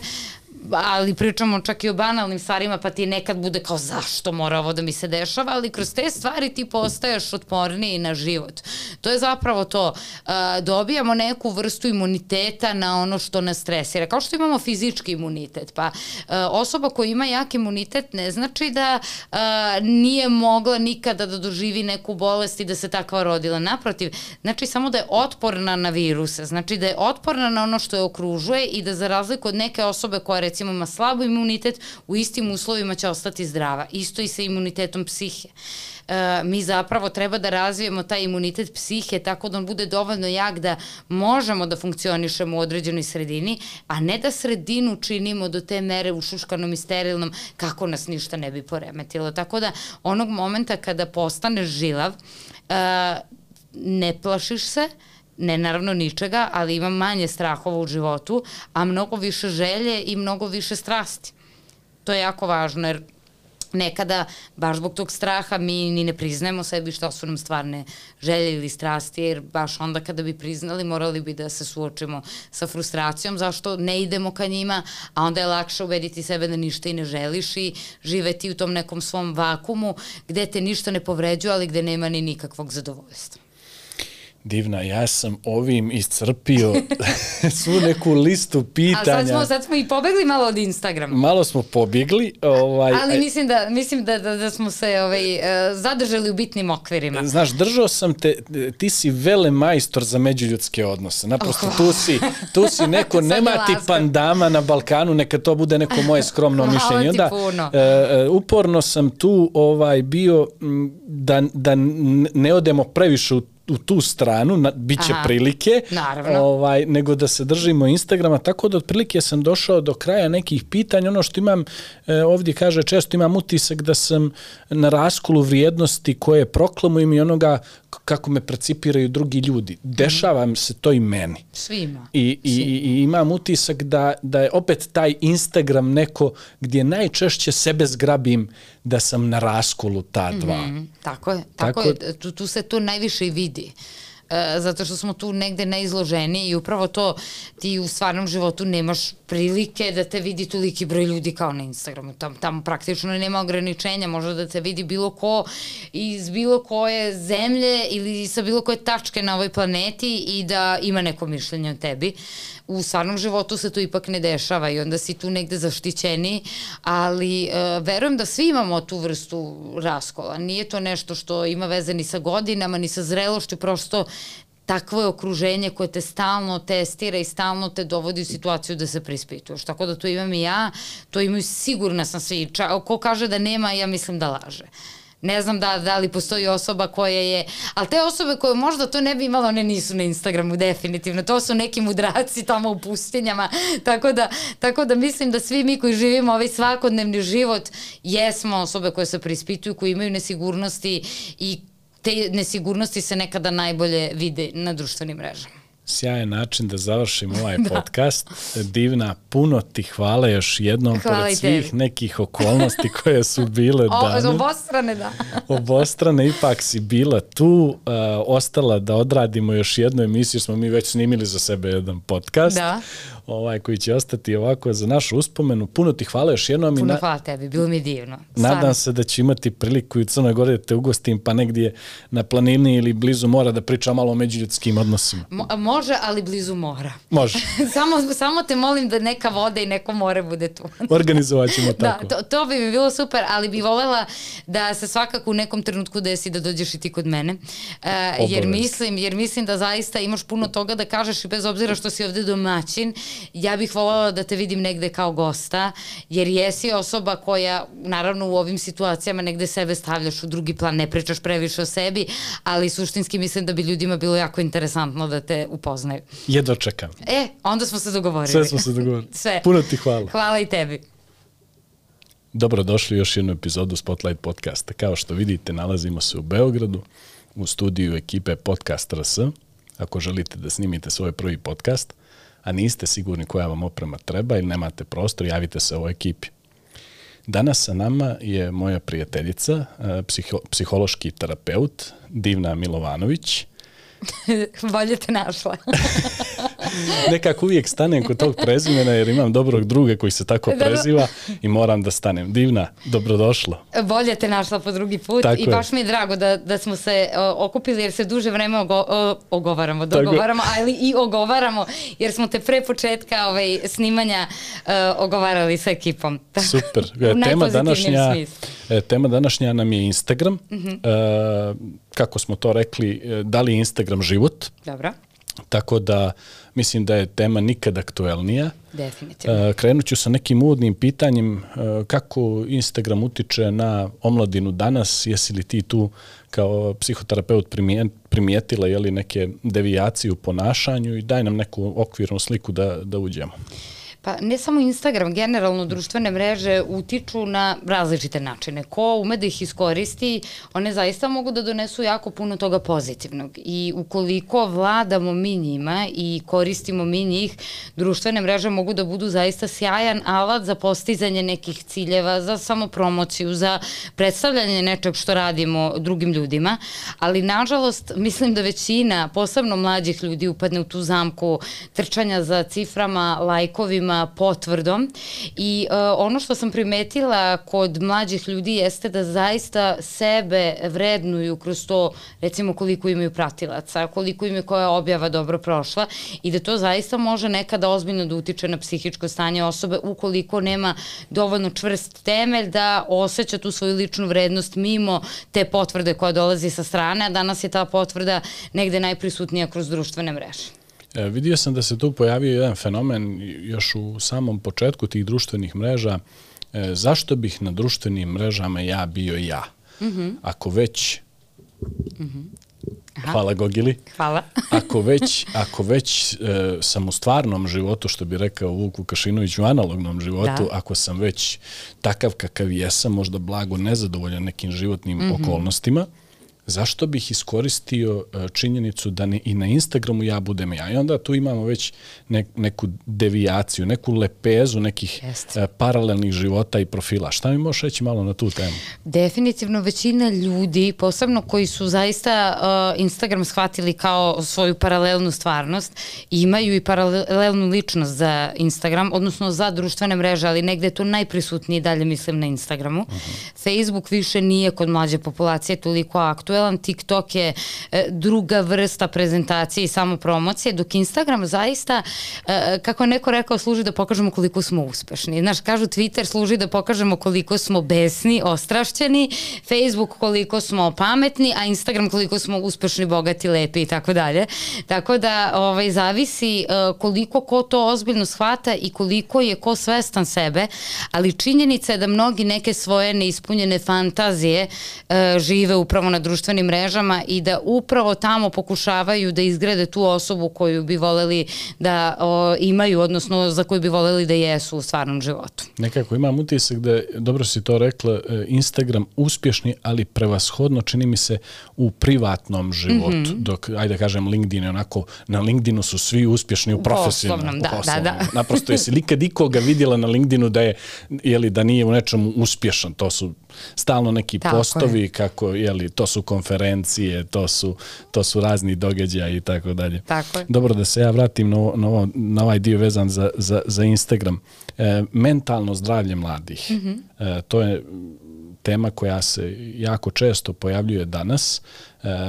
ali pričamo čak i o banalnim stvarima, pa ti nekad bude kao zašto mora ovo da mi se dešava, ali kroz te stvari ti postaješ otporniji na život. To je zapravo to. dobijamo neku vrstu imuniteta na ono što nas stresira. Kao što imamo fizički imunitet, pa osoba koja ima jak imunitet ne znači da nije mogla nikada da doživi neku bolest i da se takva rodila. Naprotiv, znači samo da je otporna na viruse, znači da je otporna na ono što je okružuje i da za razliku od neke osobe koja recimo ima slabo imunitet, u istim uslovima će ostati zdrava. Isto i sa imunitetom psihe. E, mi zapravo treba da razvijemo taj imunitet psihe tako da on bude dovoljno jak da možemo da funkcionišemo u određenoj sredini, a ne da sredinu činimo do te mere ušuškanom i sterilnom kako nas ništa ne bi poremetilo. Tako da onog momenta kada postaneš žilav, e, ne plašiš se, ne naravno ničega, ali imam manje strahova u životu, a mnogo više želje i mnogo više strasti. To je jako važno, jer nekada, baš zbog tog straha, mi ni ne priznajemo sebi šta su nam stvarne želje ili strasti, jer baš onda kada bi priznali, morali bi da se suočimo sa frustracijom, zašto ne idemo ka njima, a onda je lakše ubediti sebe da ništa i ne želiš i živeti u tom nekom svom vakumu gde te ništa ne povređuje, ali gde nema ni nikakvog zadovoljstva. Divna, ja sam ovim iscrpio svu neku listu pitanja. A sad smo, sad smo i pobegli malo od Instagrama. Malo smo pobegli. Ovaj, Ali mislim da, mislim da, da, da smo se ovaj, e, zadržali u bitnim okvirima. Znaš, držao sam te, ti si vele majstor za međuljudske odnose. Naprosto oh. tu si, tu si neko, nema ti pandama na Balkanu, neka to bude neko moje skromno mišljenje. Onda, puno. Uh, uporno sam tu ovaj bio da, da ne odemo previše u u tu stranu, na, bit će Aha, prilike, naravno. ovaj, nego da se držimo Instagrama, tako da otprilike sam došao do kraja nekih pitanja, ono što imam, e, ovdje kaže, često imam utisak da sam na raskolu vrijednosti koje proklamujem i onoga kako me precipiraju drugi ljudi. Dešava mm. se to i meni. Svima. I, i, i, i imam utisak da, da je opet taj Instagram neko gdje najčešće sebe zgrabim da sam na raskolu ta dva. Mm -hmm. Tako je, tako, tako je. Tu, tu se to najviše i vidi. E, zato što smo tu negde neizloženi i upravo to ti u stvarnom životu nemaš prilike da te vidi toliki broj ljudi kao na Instagramu. Tam, tamo praktično nema ograničenja, može da te vidi bilo ko iz bilo koje zemlje ili sa bilo koje tačke na ovoj planeti i da ima neko mišljenje o tebi u stvarnom životu se to ipak ne dešava i onda si tu negde zaštićeni, ali e, verujem da svi imamo tu vrstu raskola. Nije to nešto što ima veze ni sa godinama, ni sa zrelošću, prosto takvo je okruženje koje te stalno testira i stalno te dovodi u situaciju da se prispituješ. Tako da to imam i ja, to imaju sigurna sam svi. Ča, ko kaže da nema, ja mislim da laže. Ne znam da, da li postoji osoba koja je, ali te osobe koje možda to ne bi imalo, one nisu na Instagramu definitivno, to su neki mudraci tamo u pustinjama, tako da, tako da mislim da svi mi koji živimo ovaj svakodnevni život jesmo osobe koje se prispituju, koji imaju nesigurnosti i te nesigurnosti se nekada najbolje vide na društvenim mrežama sjajan način da završim ovaj da. podcast. Divna, puno ti hvala još jednom hvala pored svih tebi. nekih okolnosti koje su bile danas. Obostrane, da. Obostrane, ipak si bila tu, uh, ostala da odradimo još jednu emisiju, smo mi već snimili za sebe jedan podcast. Da. Ovaj, koji će ostati ovako za našu uspomenu. Puno ti hvala još jednom. Puno na, hvala tebi, bilo mi divno. Nadam Stvarno. se da će imati priliku i u Crnoj Gori da te ugostim pa negdje na planini ili blizu mora da pričam malo o međuljudskim odnosima. Mo može, ali blizu mora. Može. samo, samo te molim da neka voda i neko more bude tu. Organizovat ćemo tako. Da, to, to bi mi bilo super, ali bi volela da se svakako u nekom trenutku desi da dođeš i ti kod mene. Uh, jer mislim, jer mislim da zaista imaš puno toga da kažeš i bez obzira što si ovde domaćin, ja bih volela da te vidim negde kao gosta, jer jesi osoba koja, naravno u ovim situacijama negde sebe stavljaš u drugi plan, ne pričaš previše o sebi, ali suštinski mislim da bi ljudima bilo jako interesantno da te upoznaju. Jedva čekam. E, onda smo se dogovorili. Sve smo se dogovorili. Sve. Puno ti hvala. Hvala i tebi. Dobrodošli u još jednu epizodu Spotlight podcasta. Kao što vidite, nalazimo se u Beogradu, u studiju ekipe Podcast RS. Ako želite da snimite svoj prvi podcast, a niste sigurni koja vam oprema treba ili nemate prostor, javite se ovoj ekipi. Danas sa nama je moja prijateljica, eh, psiho, psihološki terapeut, Divna Milovanović. Bolje te našla. Nekako uvijek stanem kod tog prezimena jer imam dobrog druga koji se tako Da, da. preziva i moram da stanem. Divna, dobrodošla. Bolje te našla po drugi put Tako i je. baš mi je drago da, da smo se o, okupili jer se duže vreme ogo, o, ogovaramo, Tako je. dogovaramo, ali i ogovaramo jer smo te pre početka ovaj, snimanja uh, ogovarali sa ekipom. Super. U tema današnja, smislu. e, tema današnja nam je Instagram. Uh Mhm. -huh. e, kako smo to rekli, e, da li je Instagram život? Dobro, Tako da mislim da je tema nikad aktuelnija. definitivno. E, krenut ću sa nekim uvodnim pitanjem e, kako Instagram utiče na omladinu danas, jesi li ti tu kao psihoterapeut primije- primijetila je li neke devijacije u ponašanju i daj nam neku okvirnu sliku da, da uđemo. Pa ne samo Instagram, generalno društvene mreže utiču na različite načine. Ko ume da ih iskoristi, one zaista mogu da donesu jako puno toga pozitivnog. I ukoliko vladamo mi njima i koristimo mi njih, društvene mreže mogu da budu zaista sjajan alat za postizanje nekih ciljeva, za samopromociju, za predstavljanje nečeg što radimo drugim ljudima. Ali nažalost, mislim da većina, posebno mlađih ljudi, upadne u tu zamku trčanja za ciframa, lajkovima, potvrdom i uh, ono što sam primetila kod mlađih ljudi jeste da zaista sebe vrednuju kroz to recimo koliko imaju pratilaca, koliko im koja objava dobro prošla i da to zaista može nekada ozbiljno da utiče na psihičko stanje osobe ukoliko nema dovoljno čvrst temelj da osjeća tu svoju ličnu vrednost mimo te potvrde koja dolazi sa strane, a danas je ta potvrda negde najprisutnija kroz društvene mreže. E, vidio sam da se tu pojavio jedan fenomen još u samom početku tih društvenih mreža. E, zašto bih na društvenim mrežama ja bio ja? Mm -hmm. Ako već... Mm -hmm. Hvala Gogili. Hvala. ako već, ako već e, sam u stvarnom životu, što bi rekao Vuk Vukašinović, u analognom životu, Da. ako sam već takav kakav jesam, možda blago nezadovoljan nekim životnim mm -hmm. okolnostima, zašto bih iskoristio e, činjenicu da ne, i na Instagramu ja budem ja. I onda tu imamo već ne, neku devijaciju, neku lepezu nekih Jeste. e, paralelnih života i profila. Šta mi možeš reći malo na tu temu? Definitivno većina ljudi, posebno koji su zaista uh, Instagram shvatili kao svoju paralelnu stvarnost, imaju i paralelnu ličnost za Instagram, odnosno za društvene mreže, ali negde je to najprisutnije dalje mislim na Instagramu. Uh -huh. Facebook više nije kod mlađe populacije toliko aktuelan, TikTok je e, druga vrsta prezentacije i samopromocije, dok Instagram zaista, e, kako je neko rekao, služi da pokažemo koliko smo uspešni. Znaš, kažu Twitter služi da pokažemo koliko smo besni, ostrašćeni, Facebook koliko smo pametni, a Instagram koliko smo uspešni, bogati, lepi i tako dalje. Tako da ovaj, zavisi e, koliko ko to ozbiljno shvata i koliko je ko svestan sebe, ali činjenica je da mnogi neke svoje neispunjene fantazije žive upravo na društvenim mrežama i da upravo tamo pokušavaju da izgrade tu osobu koju bi voleli da o, imaju, odnosno za koju bi voleli da jesu u stvarnom životu. Nekako imam utisak da, dobro si to rekla, e, Instagram uspješni, ali prevashodno čini mi se u privatnom životu, mm -hmm. dok, ajde da kažem, LinkedIn je onako, na LinkedInu su svi uspješni u profesionalnom. Da, da, da. Naprosto, jesi likad ikoga vidjela na LinkedInu da je, jeli, da nije u nečemu uspješan, to su stalno neki Tako postovi, je. kako, jeli, to su konferencije, to su, to su razni događaji i tako dalje. Tako je. Dobro da se ja vratim na, na, ovo, na ovaj dio vezan za, za, za Instagram. E, mentalno zdravlje mladih. Mm -hmm. e, to je tema koja se jako često pojavljuje danas. E,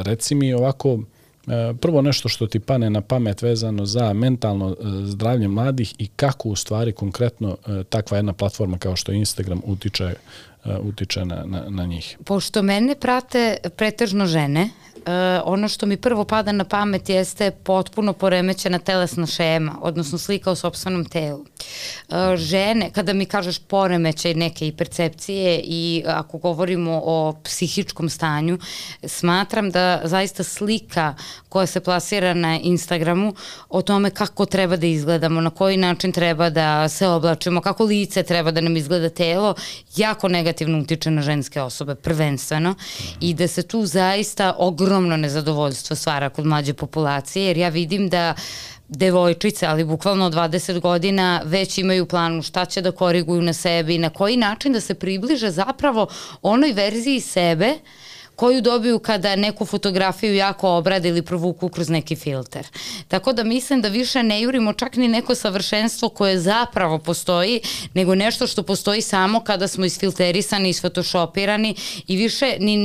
reci mi ovako, e, prvo nešto što ti pane na pamet vezano za mentalno e, zdravlje mladih i kako u stvari konkretno e, takva jedna platforma kao što je Instagram utiče utiče na, na, na njih. Pošto mene prate pretežno žene, uh, ono što mi prvo pada na pamet jeste potpuno poremećena telesna šema, odnosno slika o sobstvenom telu. Uh, žene, kada mi kažeš poremećaj neke i percepcije i ako govorimo o psihičkom stanju, smatram da zaista slika koja se plasira na Instagramu o tome kako treba da izgledamo, na koji način treba da se oblačimo, kako lice treba da nam izgleda telo, jako negativno utiče na ženske osobe, prvenstveno, i da se tu zaista ogromno ogromno nezadovoljstvo stvara kod mlađe populacije, jer ja vidim da devojčice, ali bukvalno 20 godina već imaju planu šta će da koriguju na sebi, na koji način da se približe zapravo onoj verziji sebe uh, koju dobiju kada neku fotografiju jako obrade ili provuku kroz neki filter. Tako da mislim da više ne jurimo čak ni neko savršenstvo koje zapravo postoji, nego nešto što postoji samo kada smo isfilterisani, isfotoshopirani i više ni,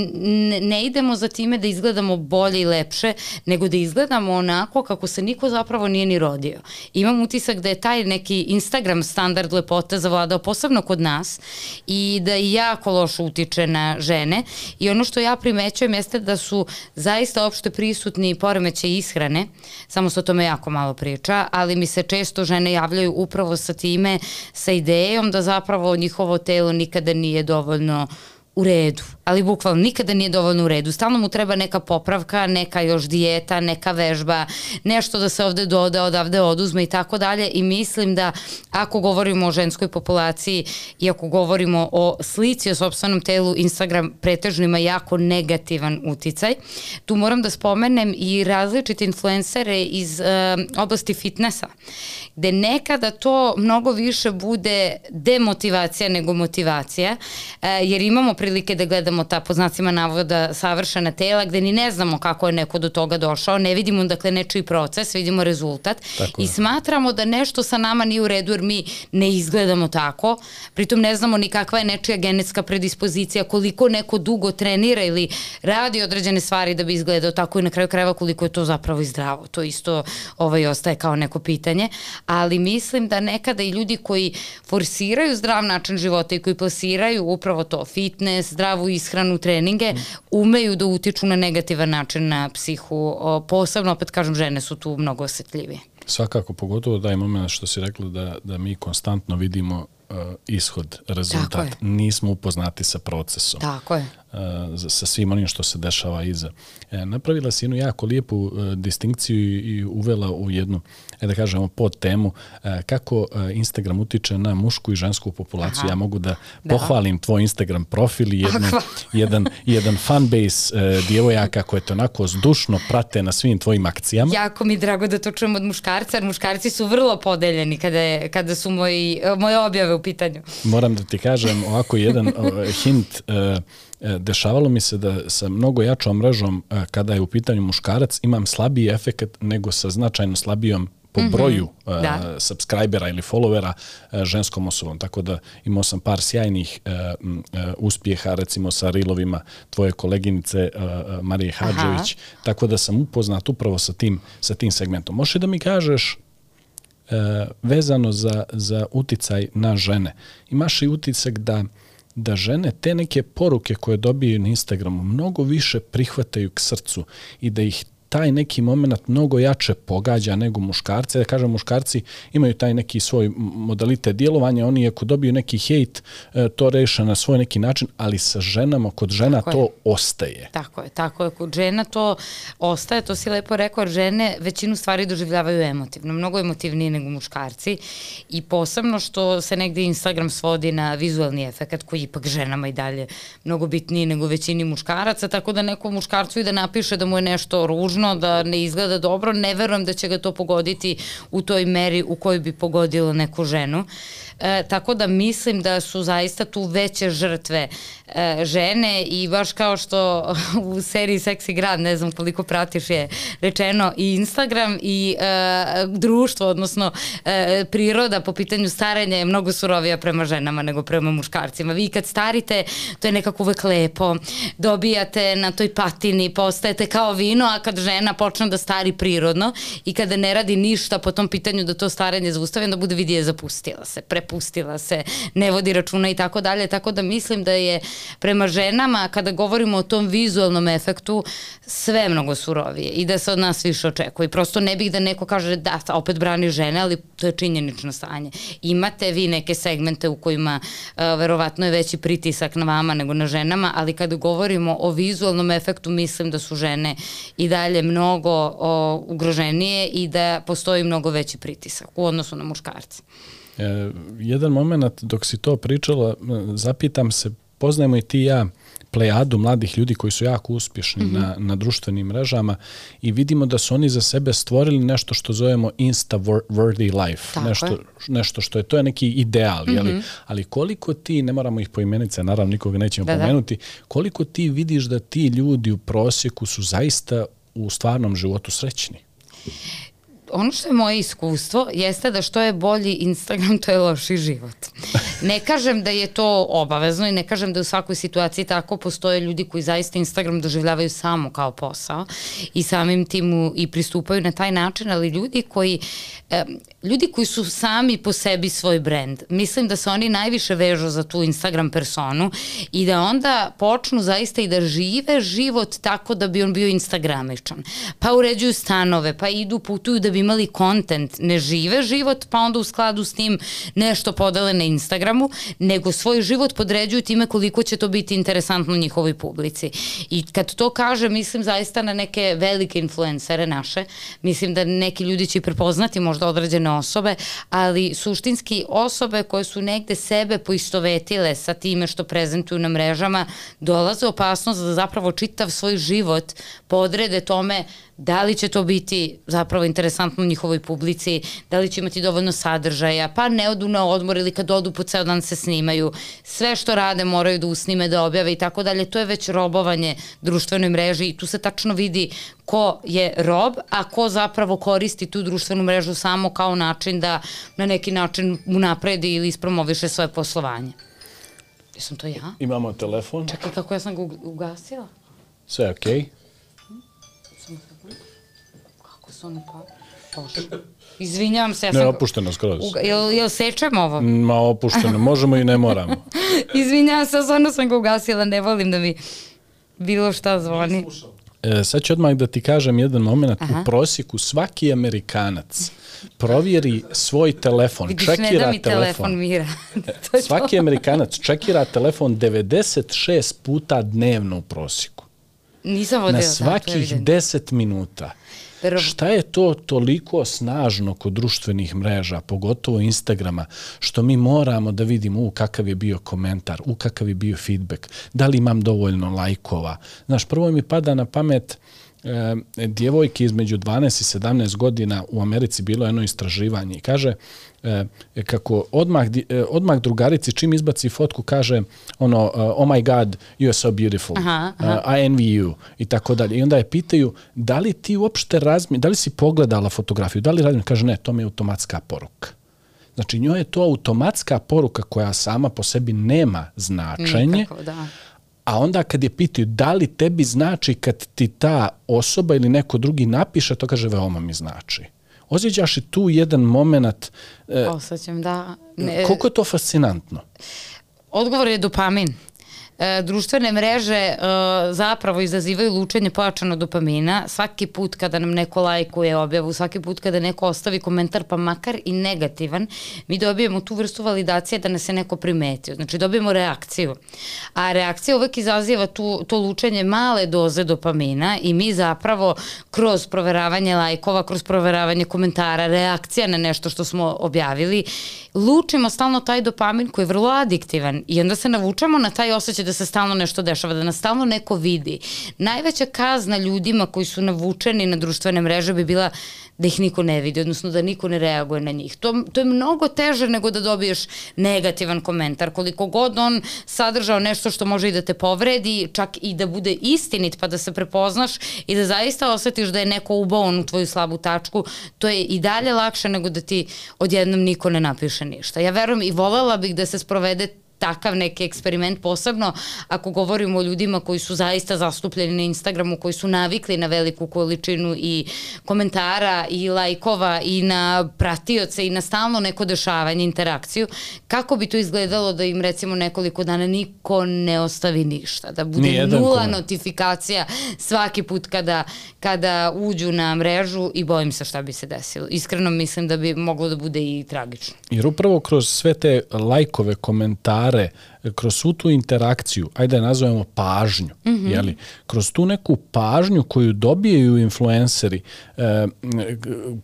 ne idemo za time da izgledamo bolje i lepše, nego da izgledamo onako kako se niko zapravo nije ni rodio. Imam utisak da je taj neki Instagram standard lepote zavladao posebno kod nas i da jako loše utiče na žene i ono što ja primećujem jeste da su zaista opšte prisutni poremeće ishrane, samo se o tome jako malo priča, ali mi se često žene javljaju upravo sa time, sa idejom da zapravo njihovo telo nikada nije dovoljno u redu, ali bukvalno nikada nije dovoljno u redu. Stalno mu treba neka popravka, neka još dijeta, neka vežba, nešto da se ovde doda, odavde oduzme i tako dalje i mislim da ako govorimo o ženskoj populaciji i ako govorimo o slici o sobstvenom telu, Instagram pretežno ima jako negativan uticaj. Tu moram da spomenem i različite influencere iz uh, oblasti fitnessa, gde nekada to mnogo više bude demotivacija nego motivacija, uh, jer imamo prilike da gledamo ta po znacima navoda savršena tela gde ni ne znamo kako je neko do toga došao, ne vidimo dakle nečiji proces, vidimo rezultat tako i je. smatramo da nešto sa nama nije u redu jer mi ne izgledamo tako, pritom ne znamo ni kakva je nečija genetska predispozicija, koliko neko dugo trenira ili radi određene stvari da bi izgledao tako i na kraju krajeva koliko je to zapravo i zdravo. To isto ovaj, ostaje kao neko pitanje, ali mislim da nekada i ljudi koji forsiraju zdrav način života i koji plasiraju upravo to fitness, fitness, zdravu ishranu, treninge, umeju da utiču na negativan način na psihu. Posebno, opet kažem, žene su tu mnogo osetljivije. Svakako, pogotovo daj moment što si rekla da, da mi konstantno vidimo uh, ishod, rezultat. Nismo upoznati sa procesom. Tako je. Uh, sa svim onim što se dešava iza. E, napravila si jednu jako lijepu uh, distinkciju i, uvela u jednu, e da kažemo, pod temu uh, kako Instagram utiče na mušku i žensku populaciju. Aha. Ja mogu da, da pohvalim tvoj Instagram profil i jednu, jedan, jedan fanbase djevojaka koje te onako zdušno prate na svim tvojim akcijama. Jako mi drago da to čujem od muškarca, jer muškarci su vrlo podeljeni kada, je, kada su moji, moje objave u pitanju. Moram da ti kažem ovako jedan hint uh, dešavalo mi se da sa mnogo jačom mrežom e, kada je u pitanju muškarac imam slabiji efekt nego sa značajno slabijom po mm -hmm. broju uh, da. subscribera ili followera uh, ženskom osobom. Tako da imao sam par sjajnih uh, uh, uspjeha recimo sa rilovima tvoje koleginice uh, Marije Hadžević. Aha. Tako da sam upoznat upravo sa tim, sa tim segmentom. Možeš da mi kažeš uh, vezano za, za uticaj na žene. Imaš i utisak da uh, da žene te neke poruke koje dobiju na Instagramu mnogo više prihvataju k srcu i da ih taj neki moment mnogo jače pogađa nego muškarce. Da kažem, muškarci imaju taj neki svoj modalitet djelovanja, oni ako dobiju neki hejt, e, to reše na svoj neki način, ali sa ženama, kod žena tako to je. ostaje. Tako je, tako je. Kod žena to ostaje, to si lepo rekao, jer žene većinu stvari doživljavaju emotivno, mnogo emotivnije nego muškarci i posebno što se negde Instagram svodi na vizualni efekt koji ipak ženama i dalje mnogo bitniji nego većini muškaraca, tako da neko muškarcu i da napiše da mu je nešto ružno, da ne izgleda dobro, ne verujem da će ga to pogoditi u toj meri u kojoj bi pogodilo neku ženu. E, tako da mislim da su zaista tu veće žrtve e, žene i baš kao što u seriji Seksi grad, ne znam koliko pratiš je rečeno i Instagram i e, društvo, odnosno e, priroda po pitanju starenja je mnogo surovija prema ženama nego prema muškarcima. Vi kad starite, to je nekako uvek lepo, dobijate na toj patini, postajete kao vino, a kad žena počne da stari prirodno i kada ne radi ništa po tom pitanju da to starenje zaustavi, da bude vidi je zapustila se, prepustila se, ne vodi računa i tako dalje, tako da mislim da je prema ženama, kada govorimo o tom vizualnom efektu, sve mnogo surovije i da se od nas više očekuje. Prosto ne bih da neko kaže da opet brani žene, ali to je činjenično stanje. Imate vi neke segmente u kojima uh, verovatno je veći pritisak na vama nego na ženama, ali kada govorimo o vizualnom efektu, mislim da su žene i dalje mnogo o, ugroženije i da postoji mnogo veći pritisak u odnosu na muškarce. E, jedan moment dok si to pričala, zapitam se, poznajemo i ti ja plejadu mladih ljudi koji su jako uspješni mm -hmm. na, na društvenim mrežama i vidimo da su oni za sebe stvorili nešto što zovemo insta-worthy life. Tako nešto, je. nešto što je, to je neki ideal, mm -hmm. jeli? ali koliko ti, ne moramo ih poimenice, naravno nikoga nećemo da, da. pomenuti, da. koliko ti vidiš da ti ljudi u prosjeku su zaista u stvarnom životu srećni? Ono što je moje iskustvo jeste da što je bolji Instagram, to je loši život. Ne kažem da je to obavezno i ne kažem da u svakoj situaciji tako postoje ljudi koji zaista Instagram doživljavaju samo kao posao i samim tim i pristupaju na taj način, ali ljudi koji ljudi koji su sami po sebi svoj brand, mislim da se oni najviše vežu za tu Instagram personu i da onda počnu zaista i da žive život tako da bi on bio instagramičan. Pa uređuju stanove, pa idu, putuju da bi imali kontent, ne žive život, pa onda u skladu s tim nešto podele na Instagramu, nego svoj život podređuju time koliko će to biti interesantno njihovoj publici. I kad to kaže, mislim zaista na neke velike influencere naše, mislim da neki ljudi će prepoznati možda određene osobe, ali suštinski osobe koje su negde sebe poistovetile sa time što prezentuju na mrežama, dolaze opasnost da zapravo čitav svoj život podrede tome da li će to biti zapravo interesantno njihovoj publici, da li će imati dovoljno sadržaja, pa ne odu na odmor ili kad odu po ceo dan se snimaju, sve što rade moraju da usnime, da objave i tako dalje, to je već robovanje društvenoj mreži i tu se tačno vidi ko je rob, a ko zapravo koristi tu društvenu mrežu samo kao način da na neki način unapredi ili ispromoviše svoje poslovanje. Jesam to ja? Imamo telefon. Čekaj, kako ja sam ga ugasila? Sve je okej. Okay su oni pa... Izvinjavam se, ja sam... Ne, opušteno skroz. Uga, jel, jel sečem ovo? Ma, opušteno, možemo i ne moramo. Izvinjavam se, stvarno sam ga ugasila, ne volim da mi bilo šta zvoni. E, sad ću odmah da ti kažem jedan moment. Aha. U prosjeku svaki Amerikanac provjeri svoj telefon, Vidiš, čekira ne da mi telefon. telefon mira. to svaki to. Amerikanac čekira telefon 96 puta dnevno u prosjeku. Nisam vodila. Na svakih da, 10 minuta. Pero... Šta je to toliko snažno kod društvenih mreža, pogotovo Instagrama, što mi moramo da vidimo u kakav je bio komentar, u kakav je bio feedback, da li imam dovoljno lajkova. Znaš, prvo mi pada na pamet e, djevojke između 12 i 17 godina u Americi bilo jedno istraživanje i kaže e, kako odmah, e, odmah drugarici čim izbaci fotku kaže ono uh, oh my god you are so beautiful aha, aha. Uh, I envy you i tako dalje. I onda je pitaju da li ti uopšte razmi da li si pogledala fotografiju? Da li razmi kaže ne to mi je automatska poruka. Znači, njoj je to automatska poruka koja sama po sebi nema značenje, Nikako, da a onda kad je pitaju da li tebi znači kad ti ta osoba ili neko drugi napiše, to kaže veoma mi znači. Osjećaš i tu jedan moment... E, Osjećam, da. Ne, koliko je to fascinantno? Odgovor je dopamin. E, društvene mreže e, zapravo izazivaju lučenje pojačano dopamina. Svaki put kada nam neko lajkuje objavu, svaki put kada neko ostavi komentar, pa makar i negativan, mi dobijemo tu vrstu validacije da nas je neko primetio. Znači dobijemo reakciju. A reakcija uvek izaziva tu, to lučenje male doze dopamina i mi zapravo kroz proveravanje lajkova, kroz proveravanje komentara, reakcija na nešto što smo objavili, lučimo stalno taj dopamin koji je vrlo adiktivan i onda se navučemo na taj osjećaj da se stalno nešto dešava, da nas stalno neko vidi. Najveća kazna ljudima koji su navučeni na društvene mreže bi bila da ih niko ne vidi, odnosno da niko ne reaguje na njih. To, to je mnogo teže nego da dobiješ negativan komentar. Koliko god on sadržao nešto što može i da te povredi, čak i da bude istinit pa da se prepoznaš i da zaista osetiš da je neko ubao u tvoju slabu tačku, to je i dalje lakše nego da ti odjednom niko ne napiše ništa. Ja verujem i volela bih da se sprovede takav neki eksperiment posebno ako govorimo o ljudima koji su zaista zastupljeni na Instagramu, koji su navikli na veliku količinu i komentara i lajkova i na pratioce i na stalno neko dešavanje, interakciju, kako bi to izgledalo da im recimo nekoliko dana niko ne ostavi ništa, da bude Nijedan nula koment. notifikacija svaki put kada, kada uđu na mrežu i bojim se šta bi se desilo. Iskreno mislim da bi moglo da bude i tragično. Jer upravo kroz sve te lajkove, komentare, kroz svu tu interakciju, ajde da nazovemo pažnju, mm -hmm. jeli, kroz tu neku pažnju koju dobijaju influenceri, e,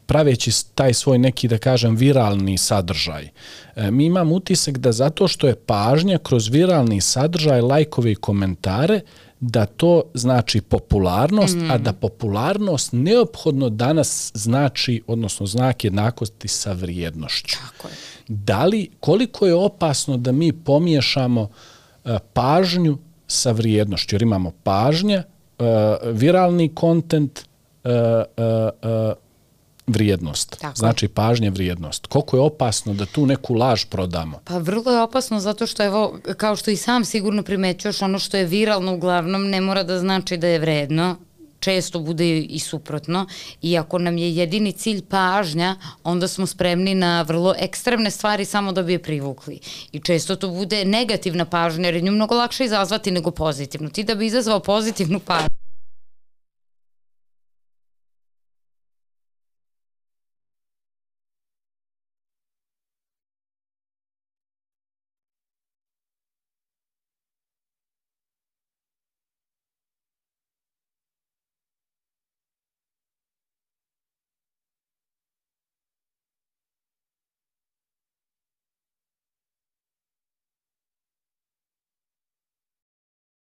praveći taj svoj neki, da kažem, viralni sadržaj, e, mi imamo utisak da zato što je pažnja kroz viralni sadržaj, lajkove i komentare, da to znači popularnost, mm. a da popularnost neophodno danas znači, odnosno znak jednakosti sa vrijednošću. Tako je da li, koliko je opasno da mi pomiješamo e, pažnju sa vrijednošću, jer imamo pažnja, e, viralni kontent, e, vrijednost. Tako. Znači pažnje vrijednost. Koliko je opasno da tu neku laž prodamo? Pa vrlo je opasno zato što evo, kao što i sam sigurno primećuješ, ono što je viralno uglavnom ne mora da znači da je vredno često bude i suprotno i ako nam je jedini cilj pažnja, onda smo spremni na vrlo ekstremne stvari samo da bi je privukli. I često to bude negativna pažnja, jer je nju mnogo lakše izazvati nego pozitivno. Ti da bi izazvao pozitivnu pažnju,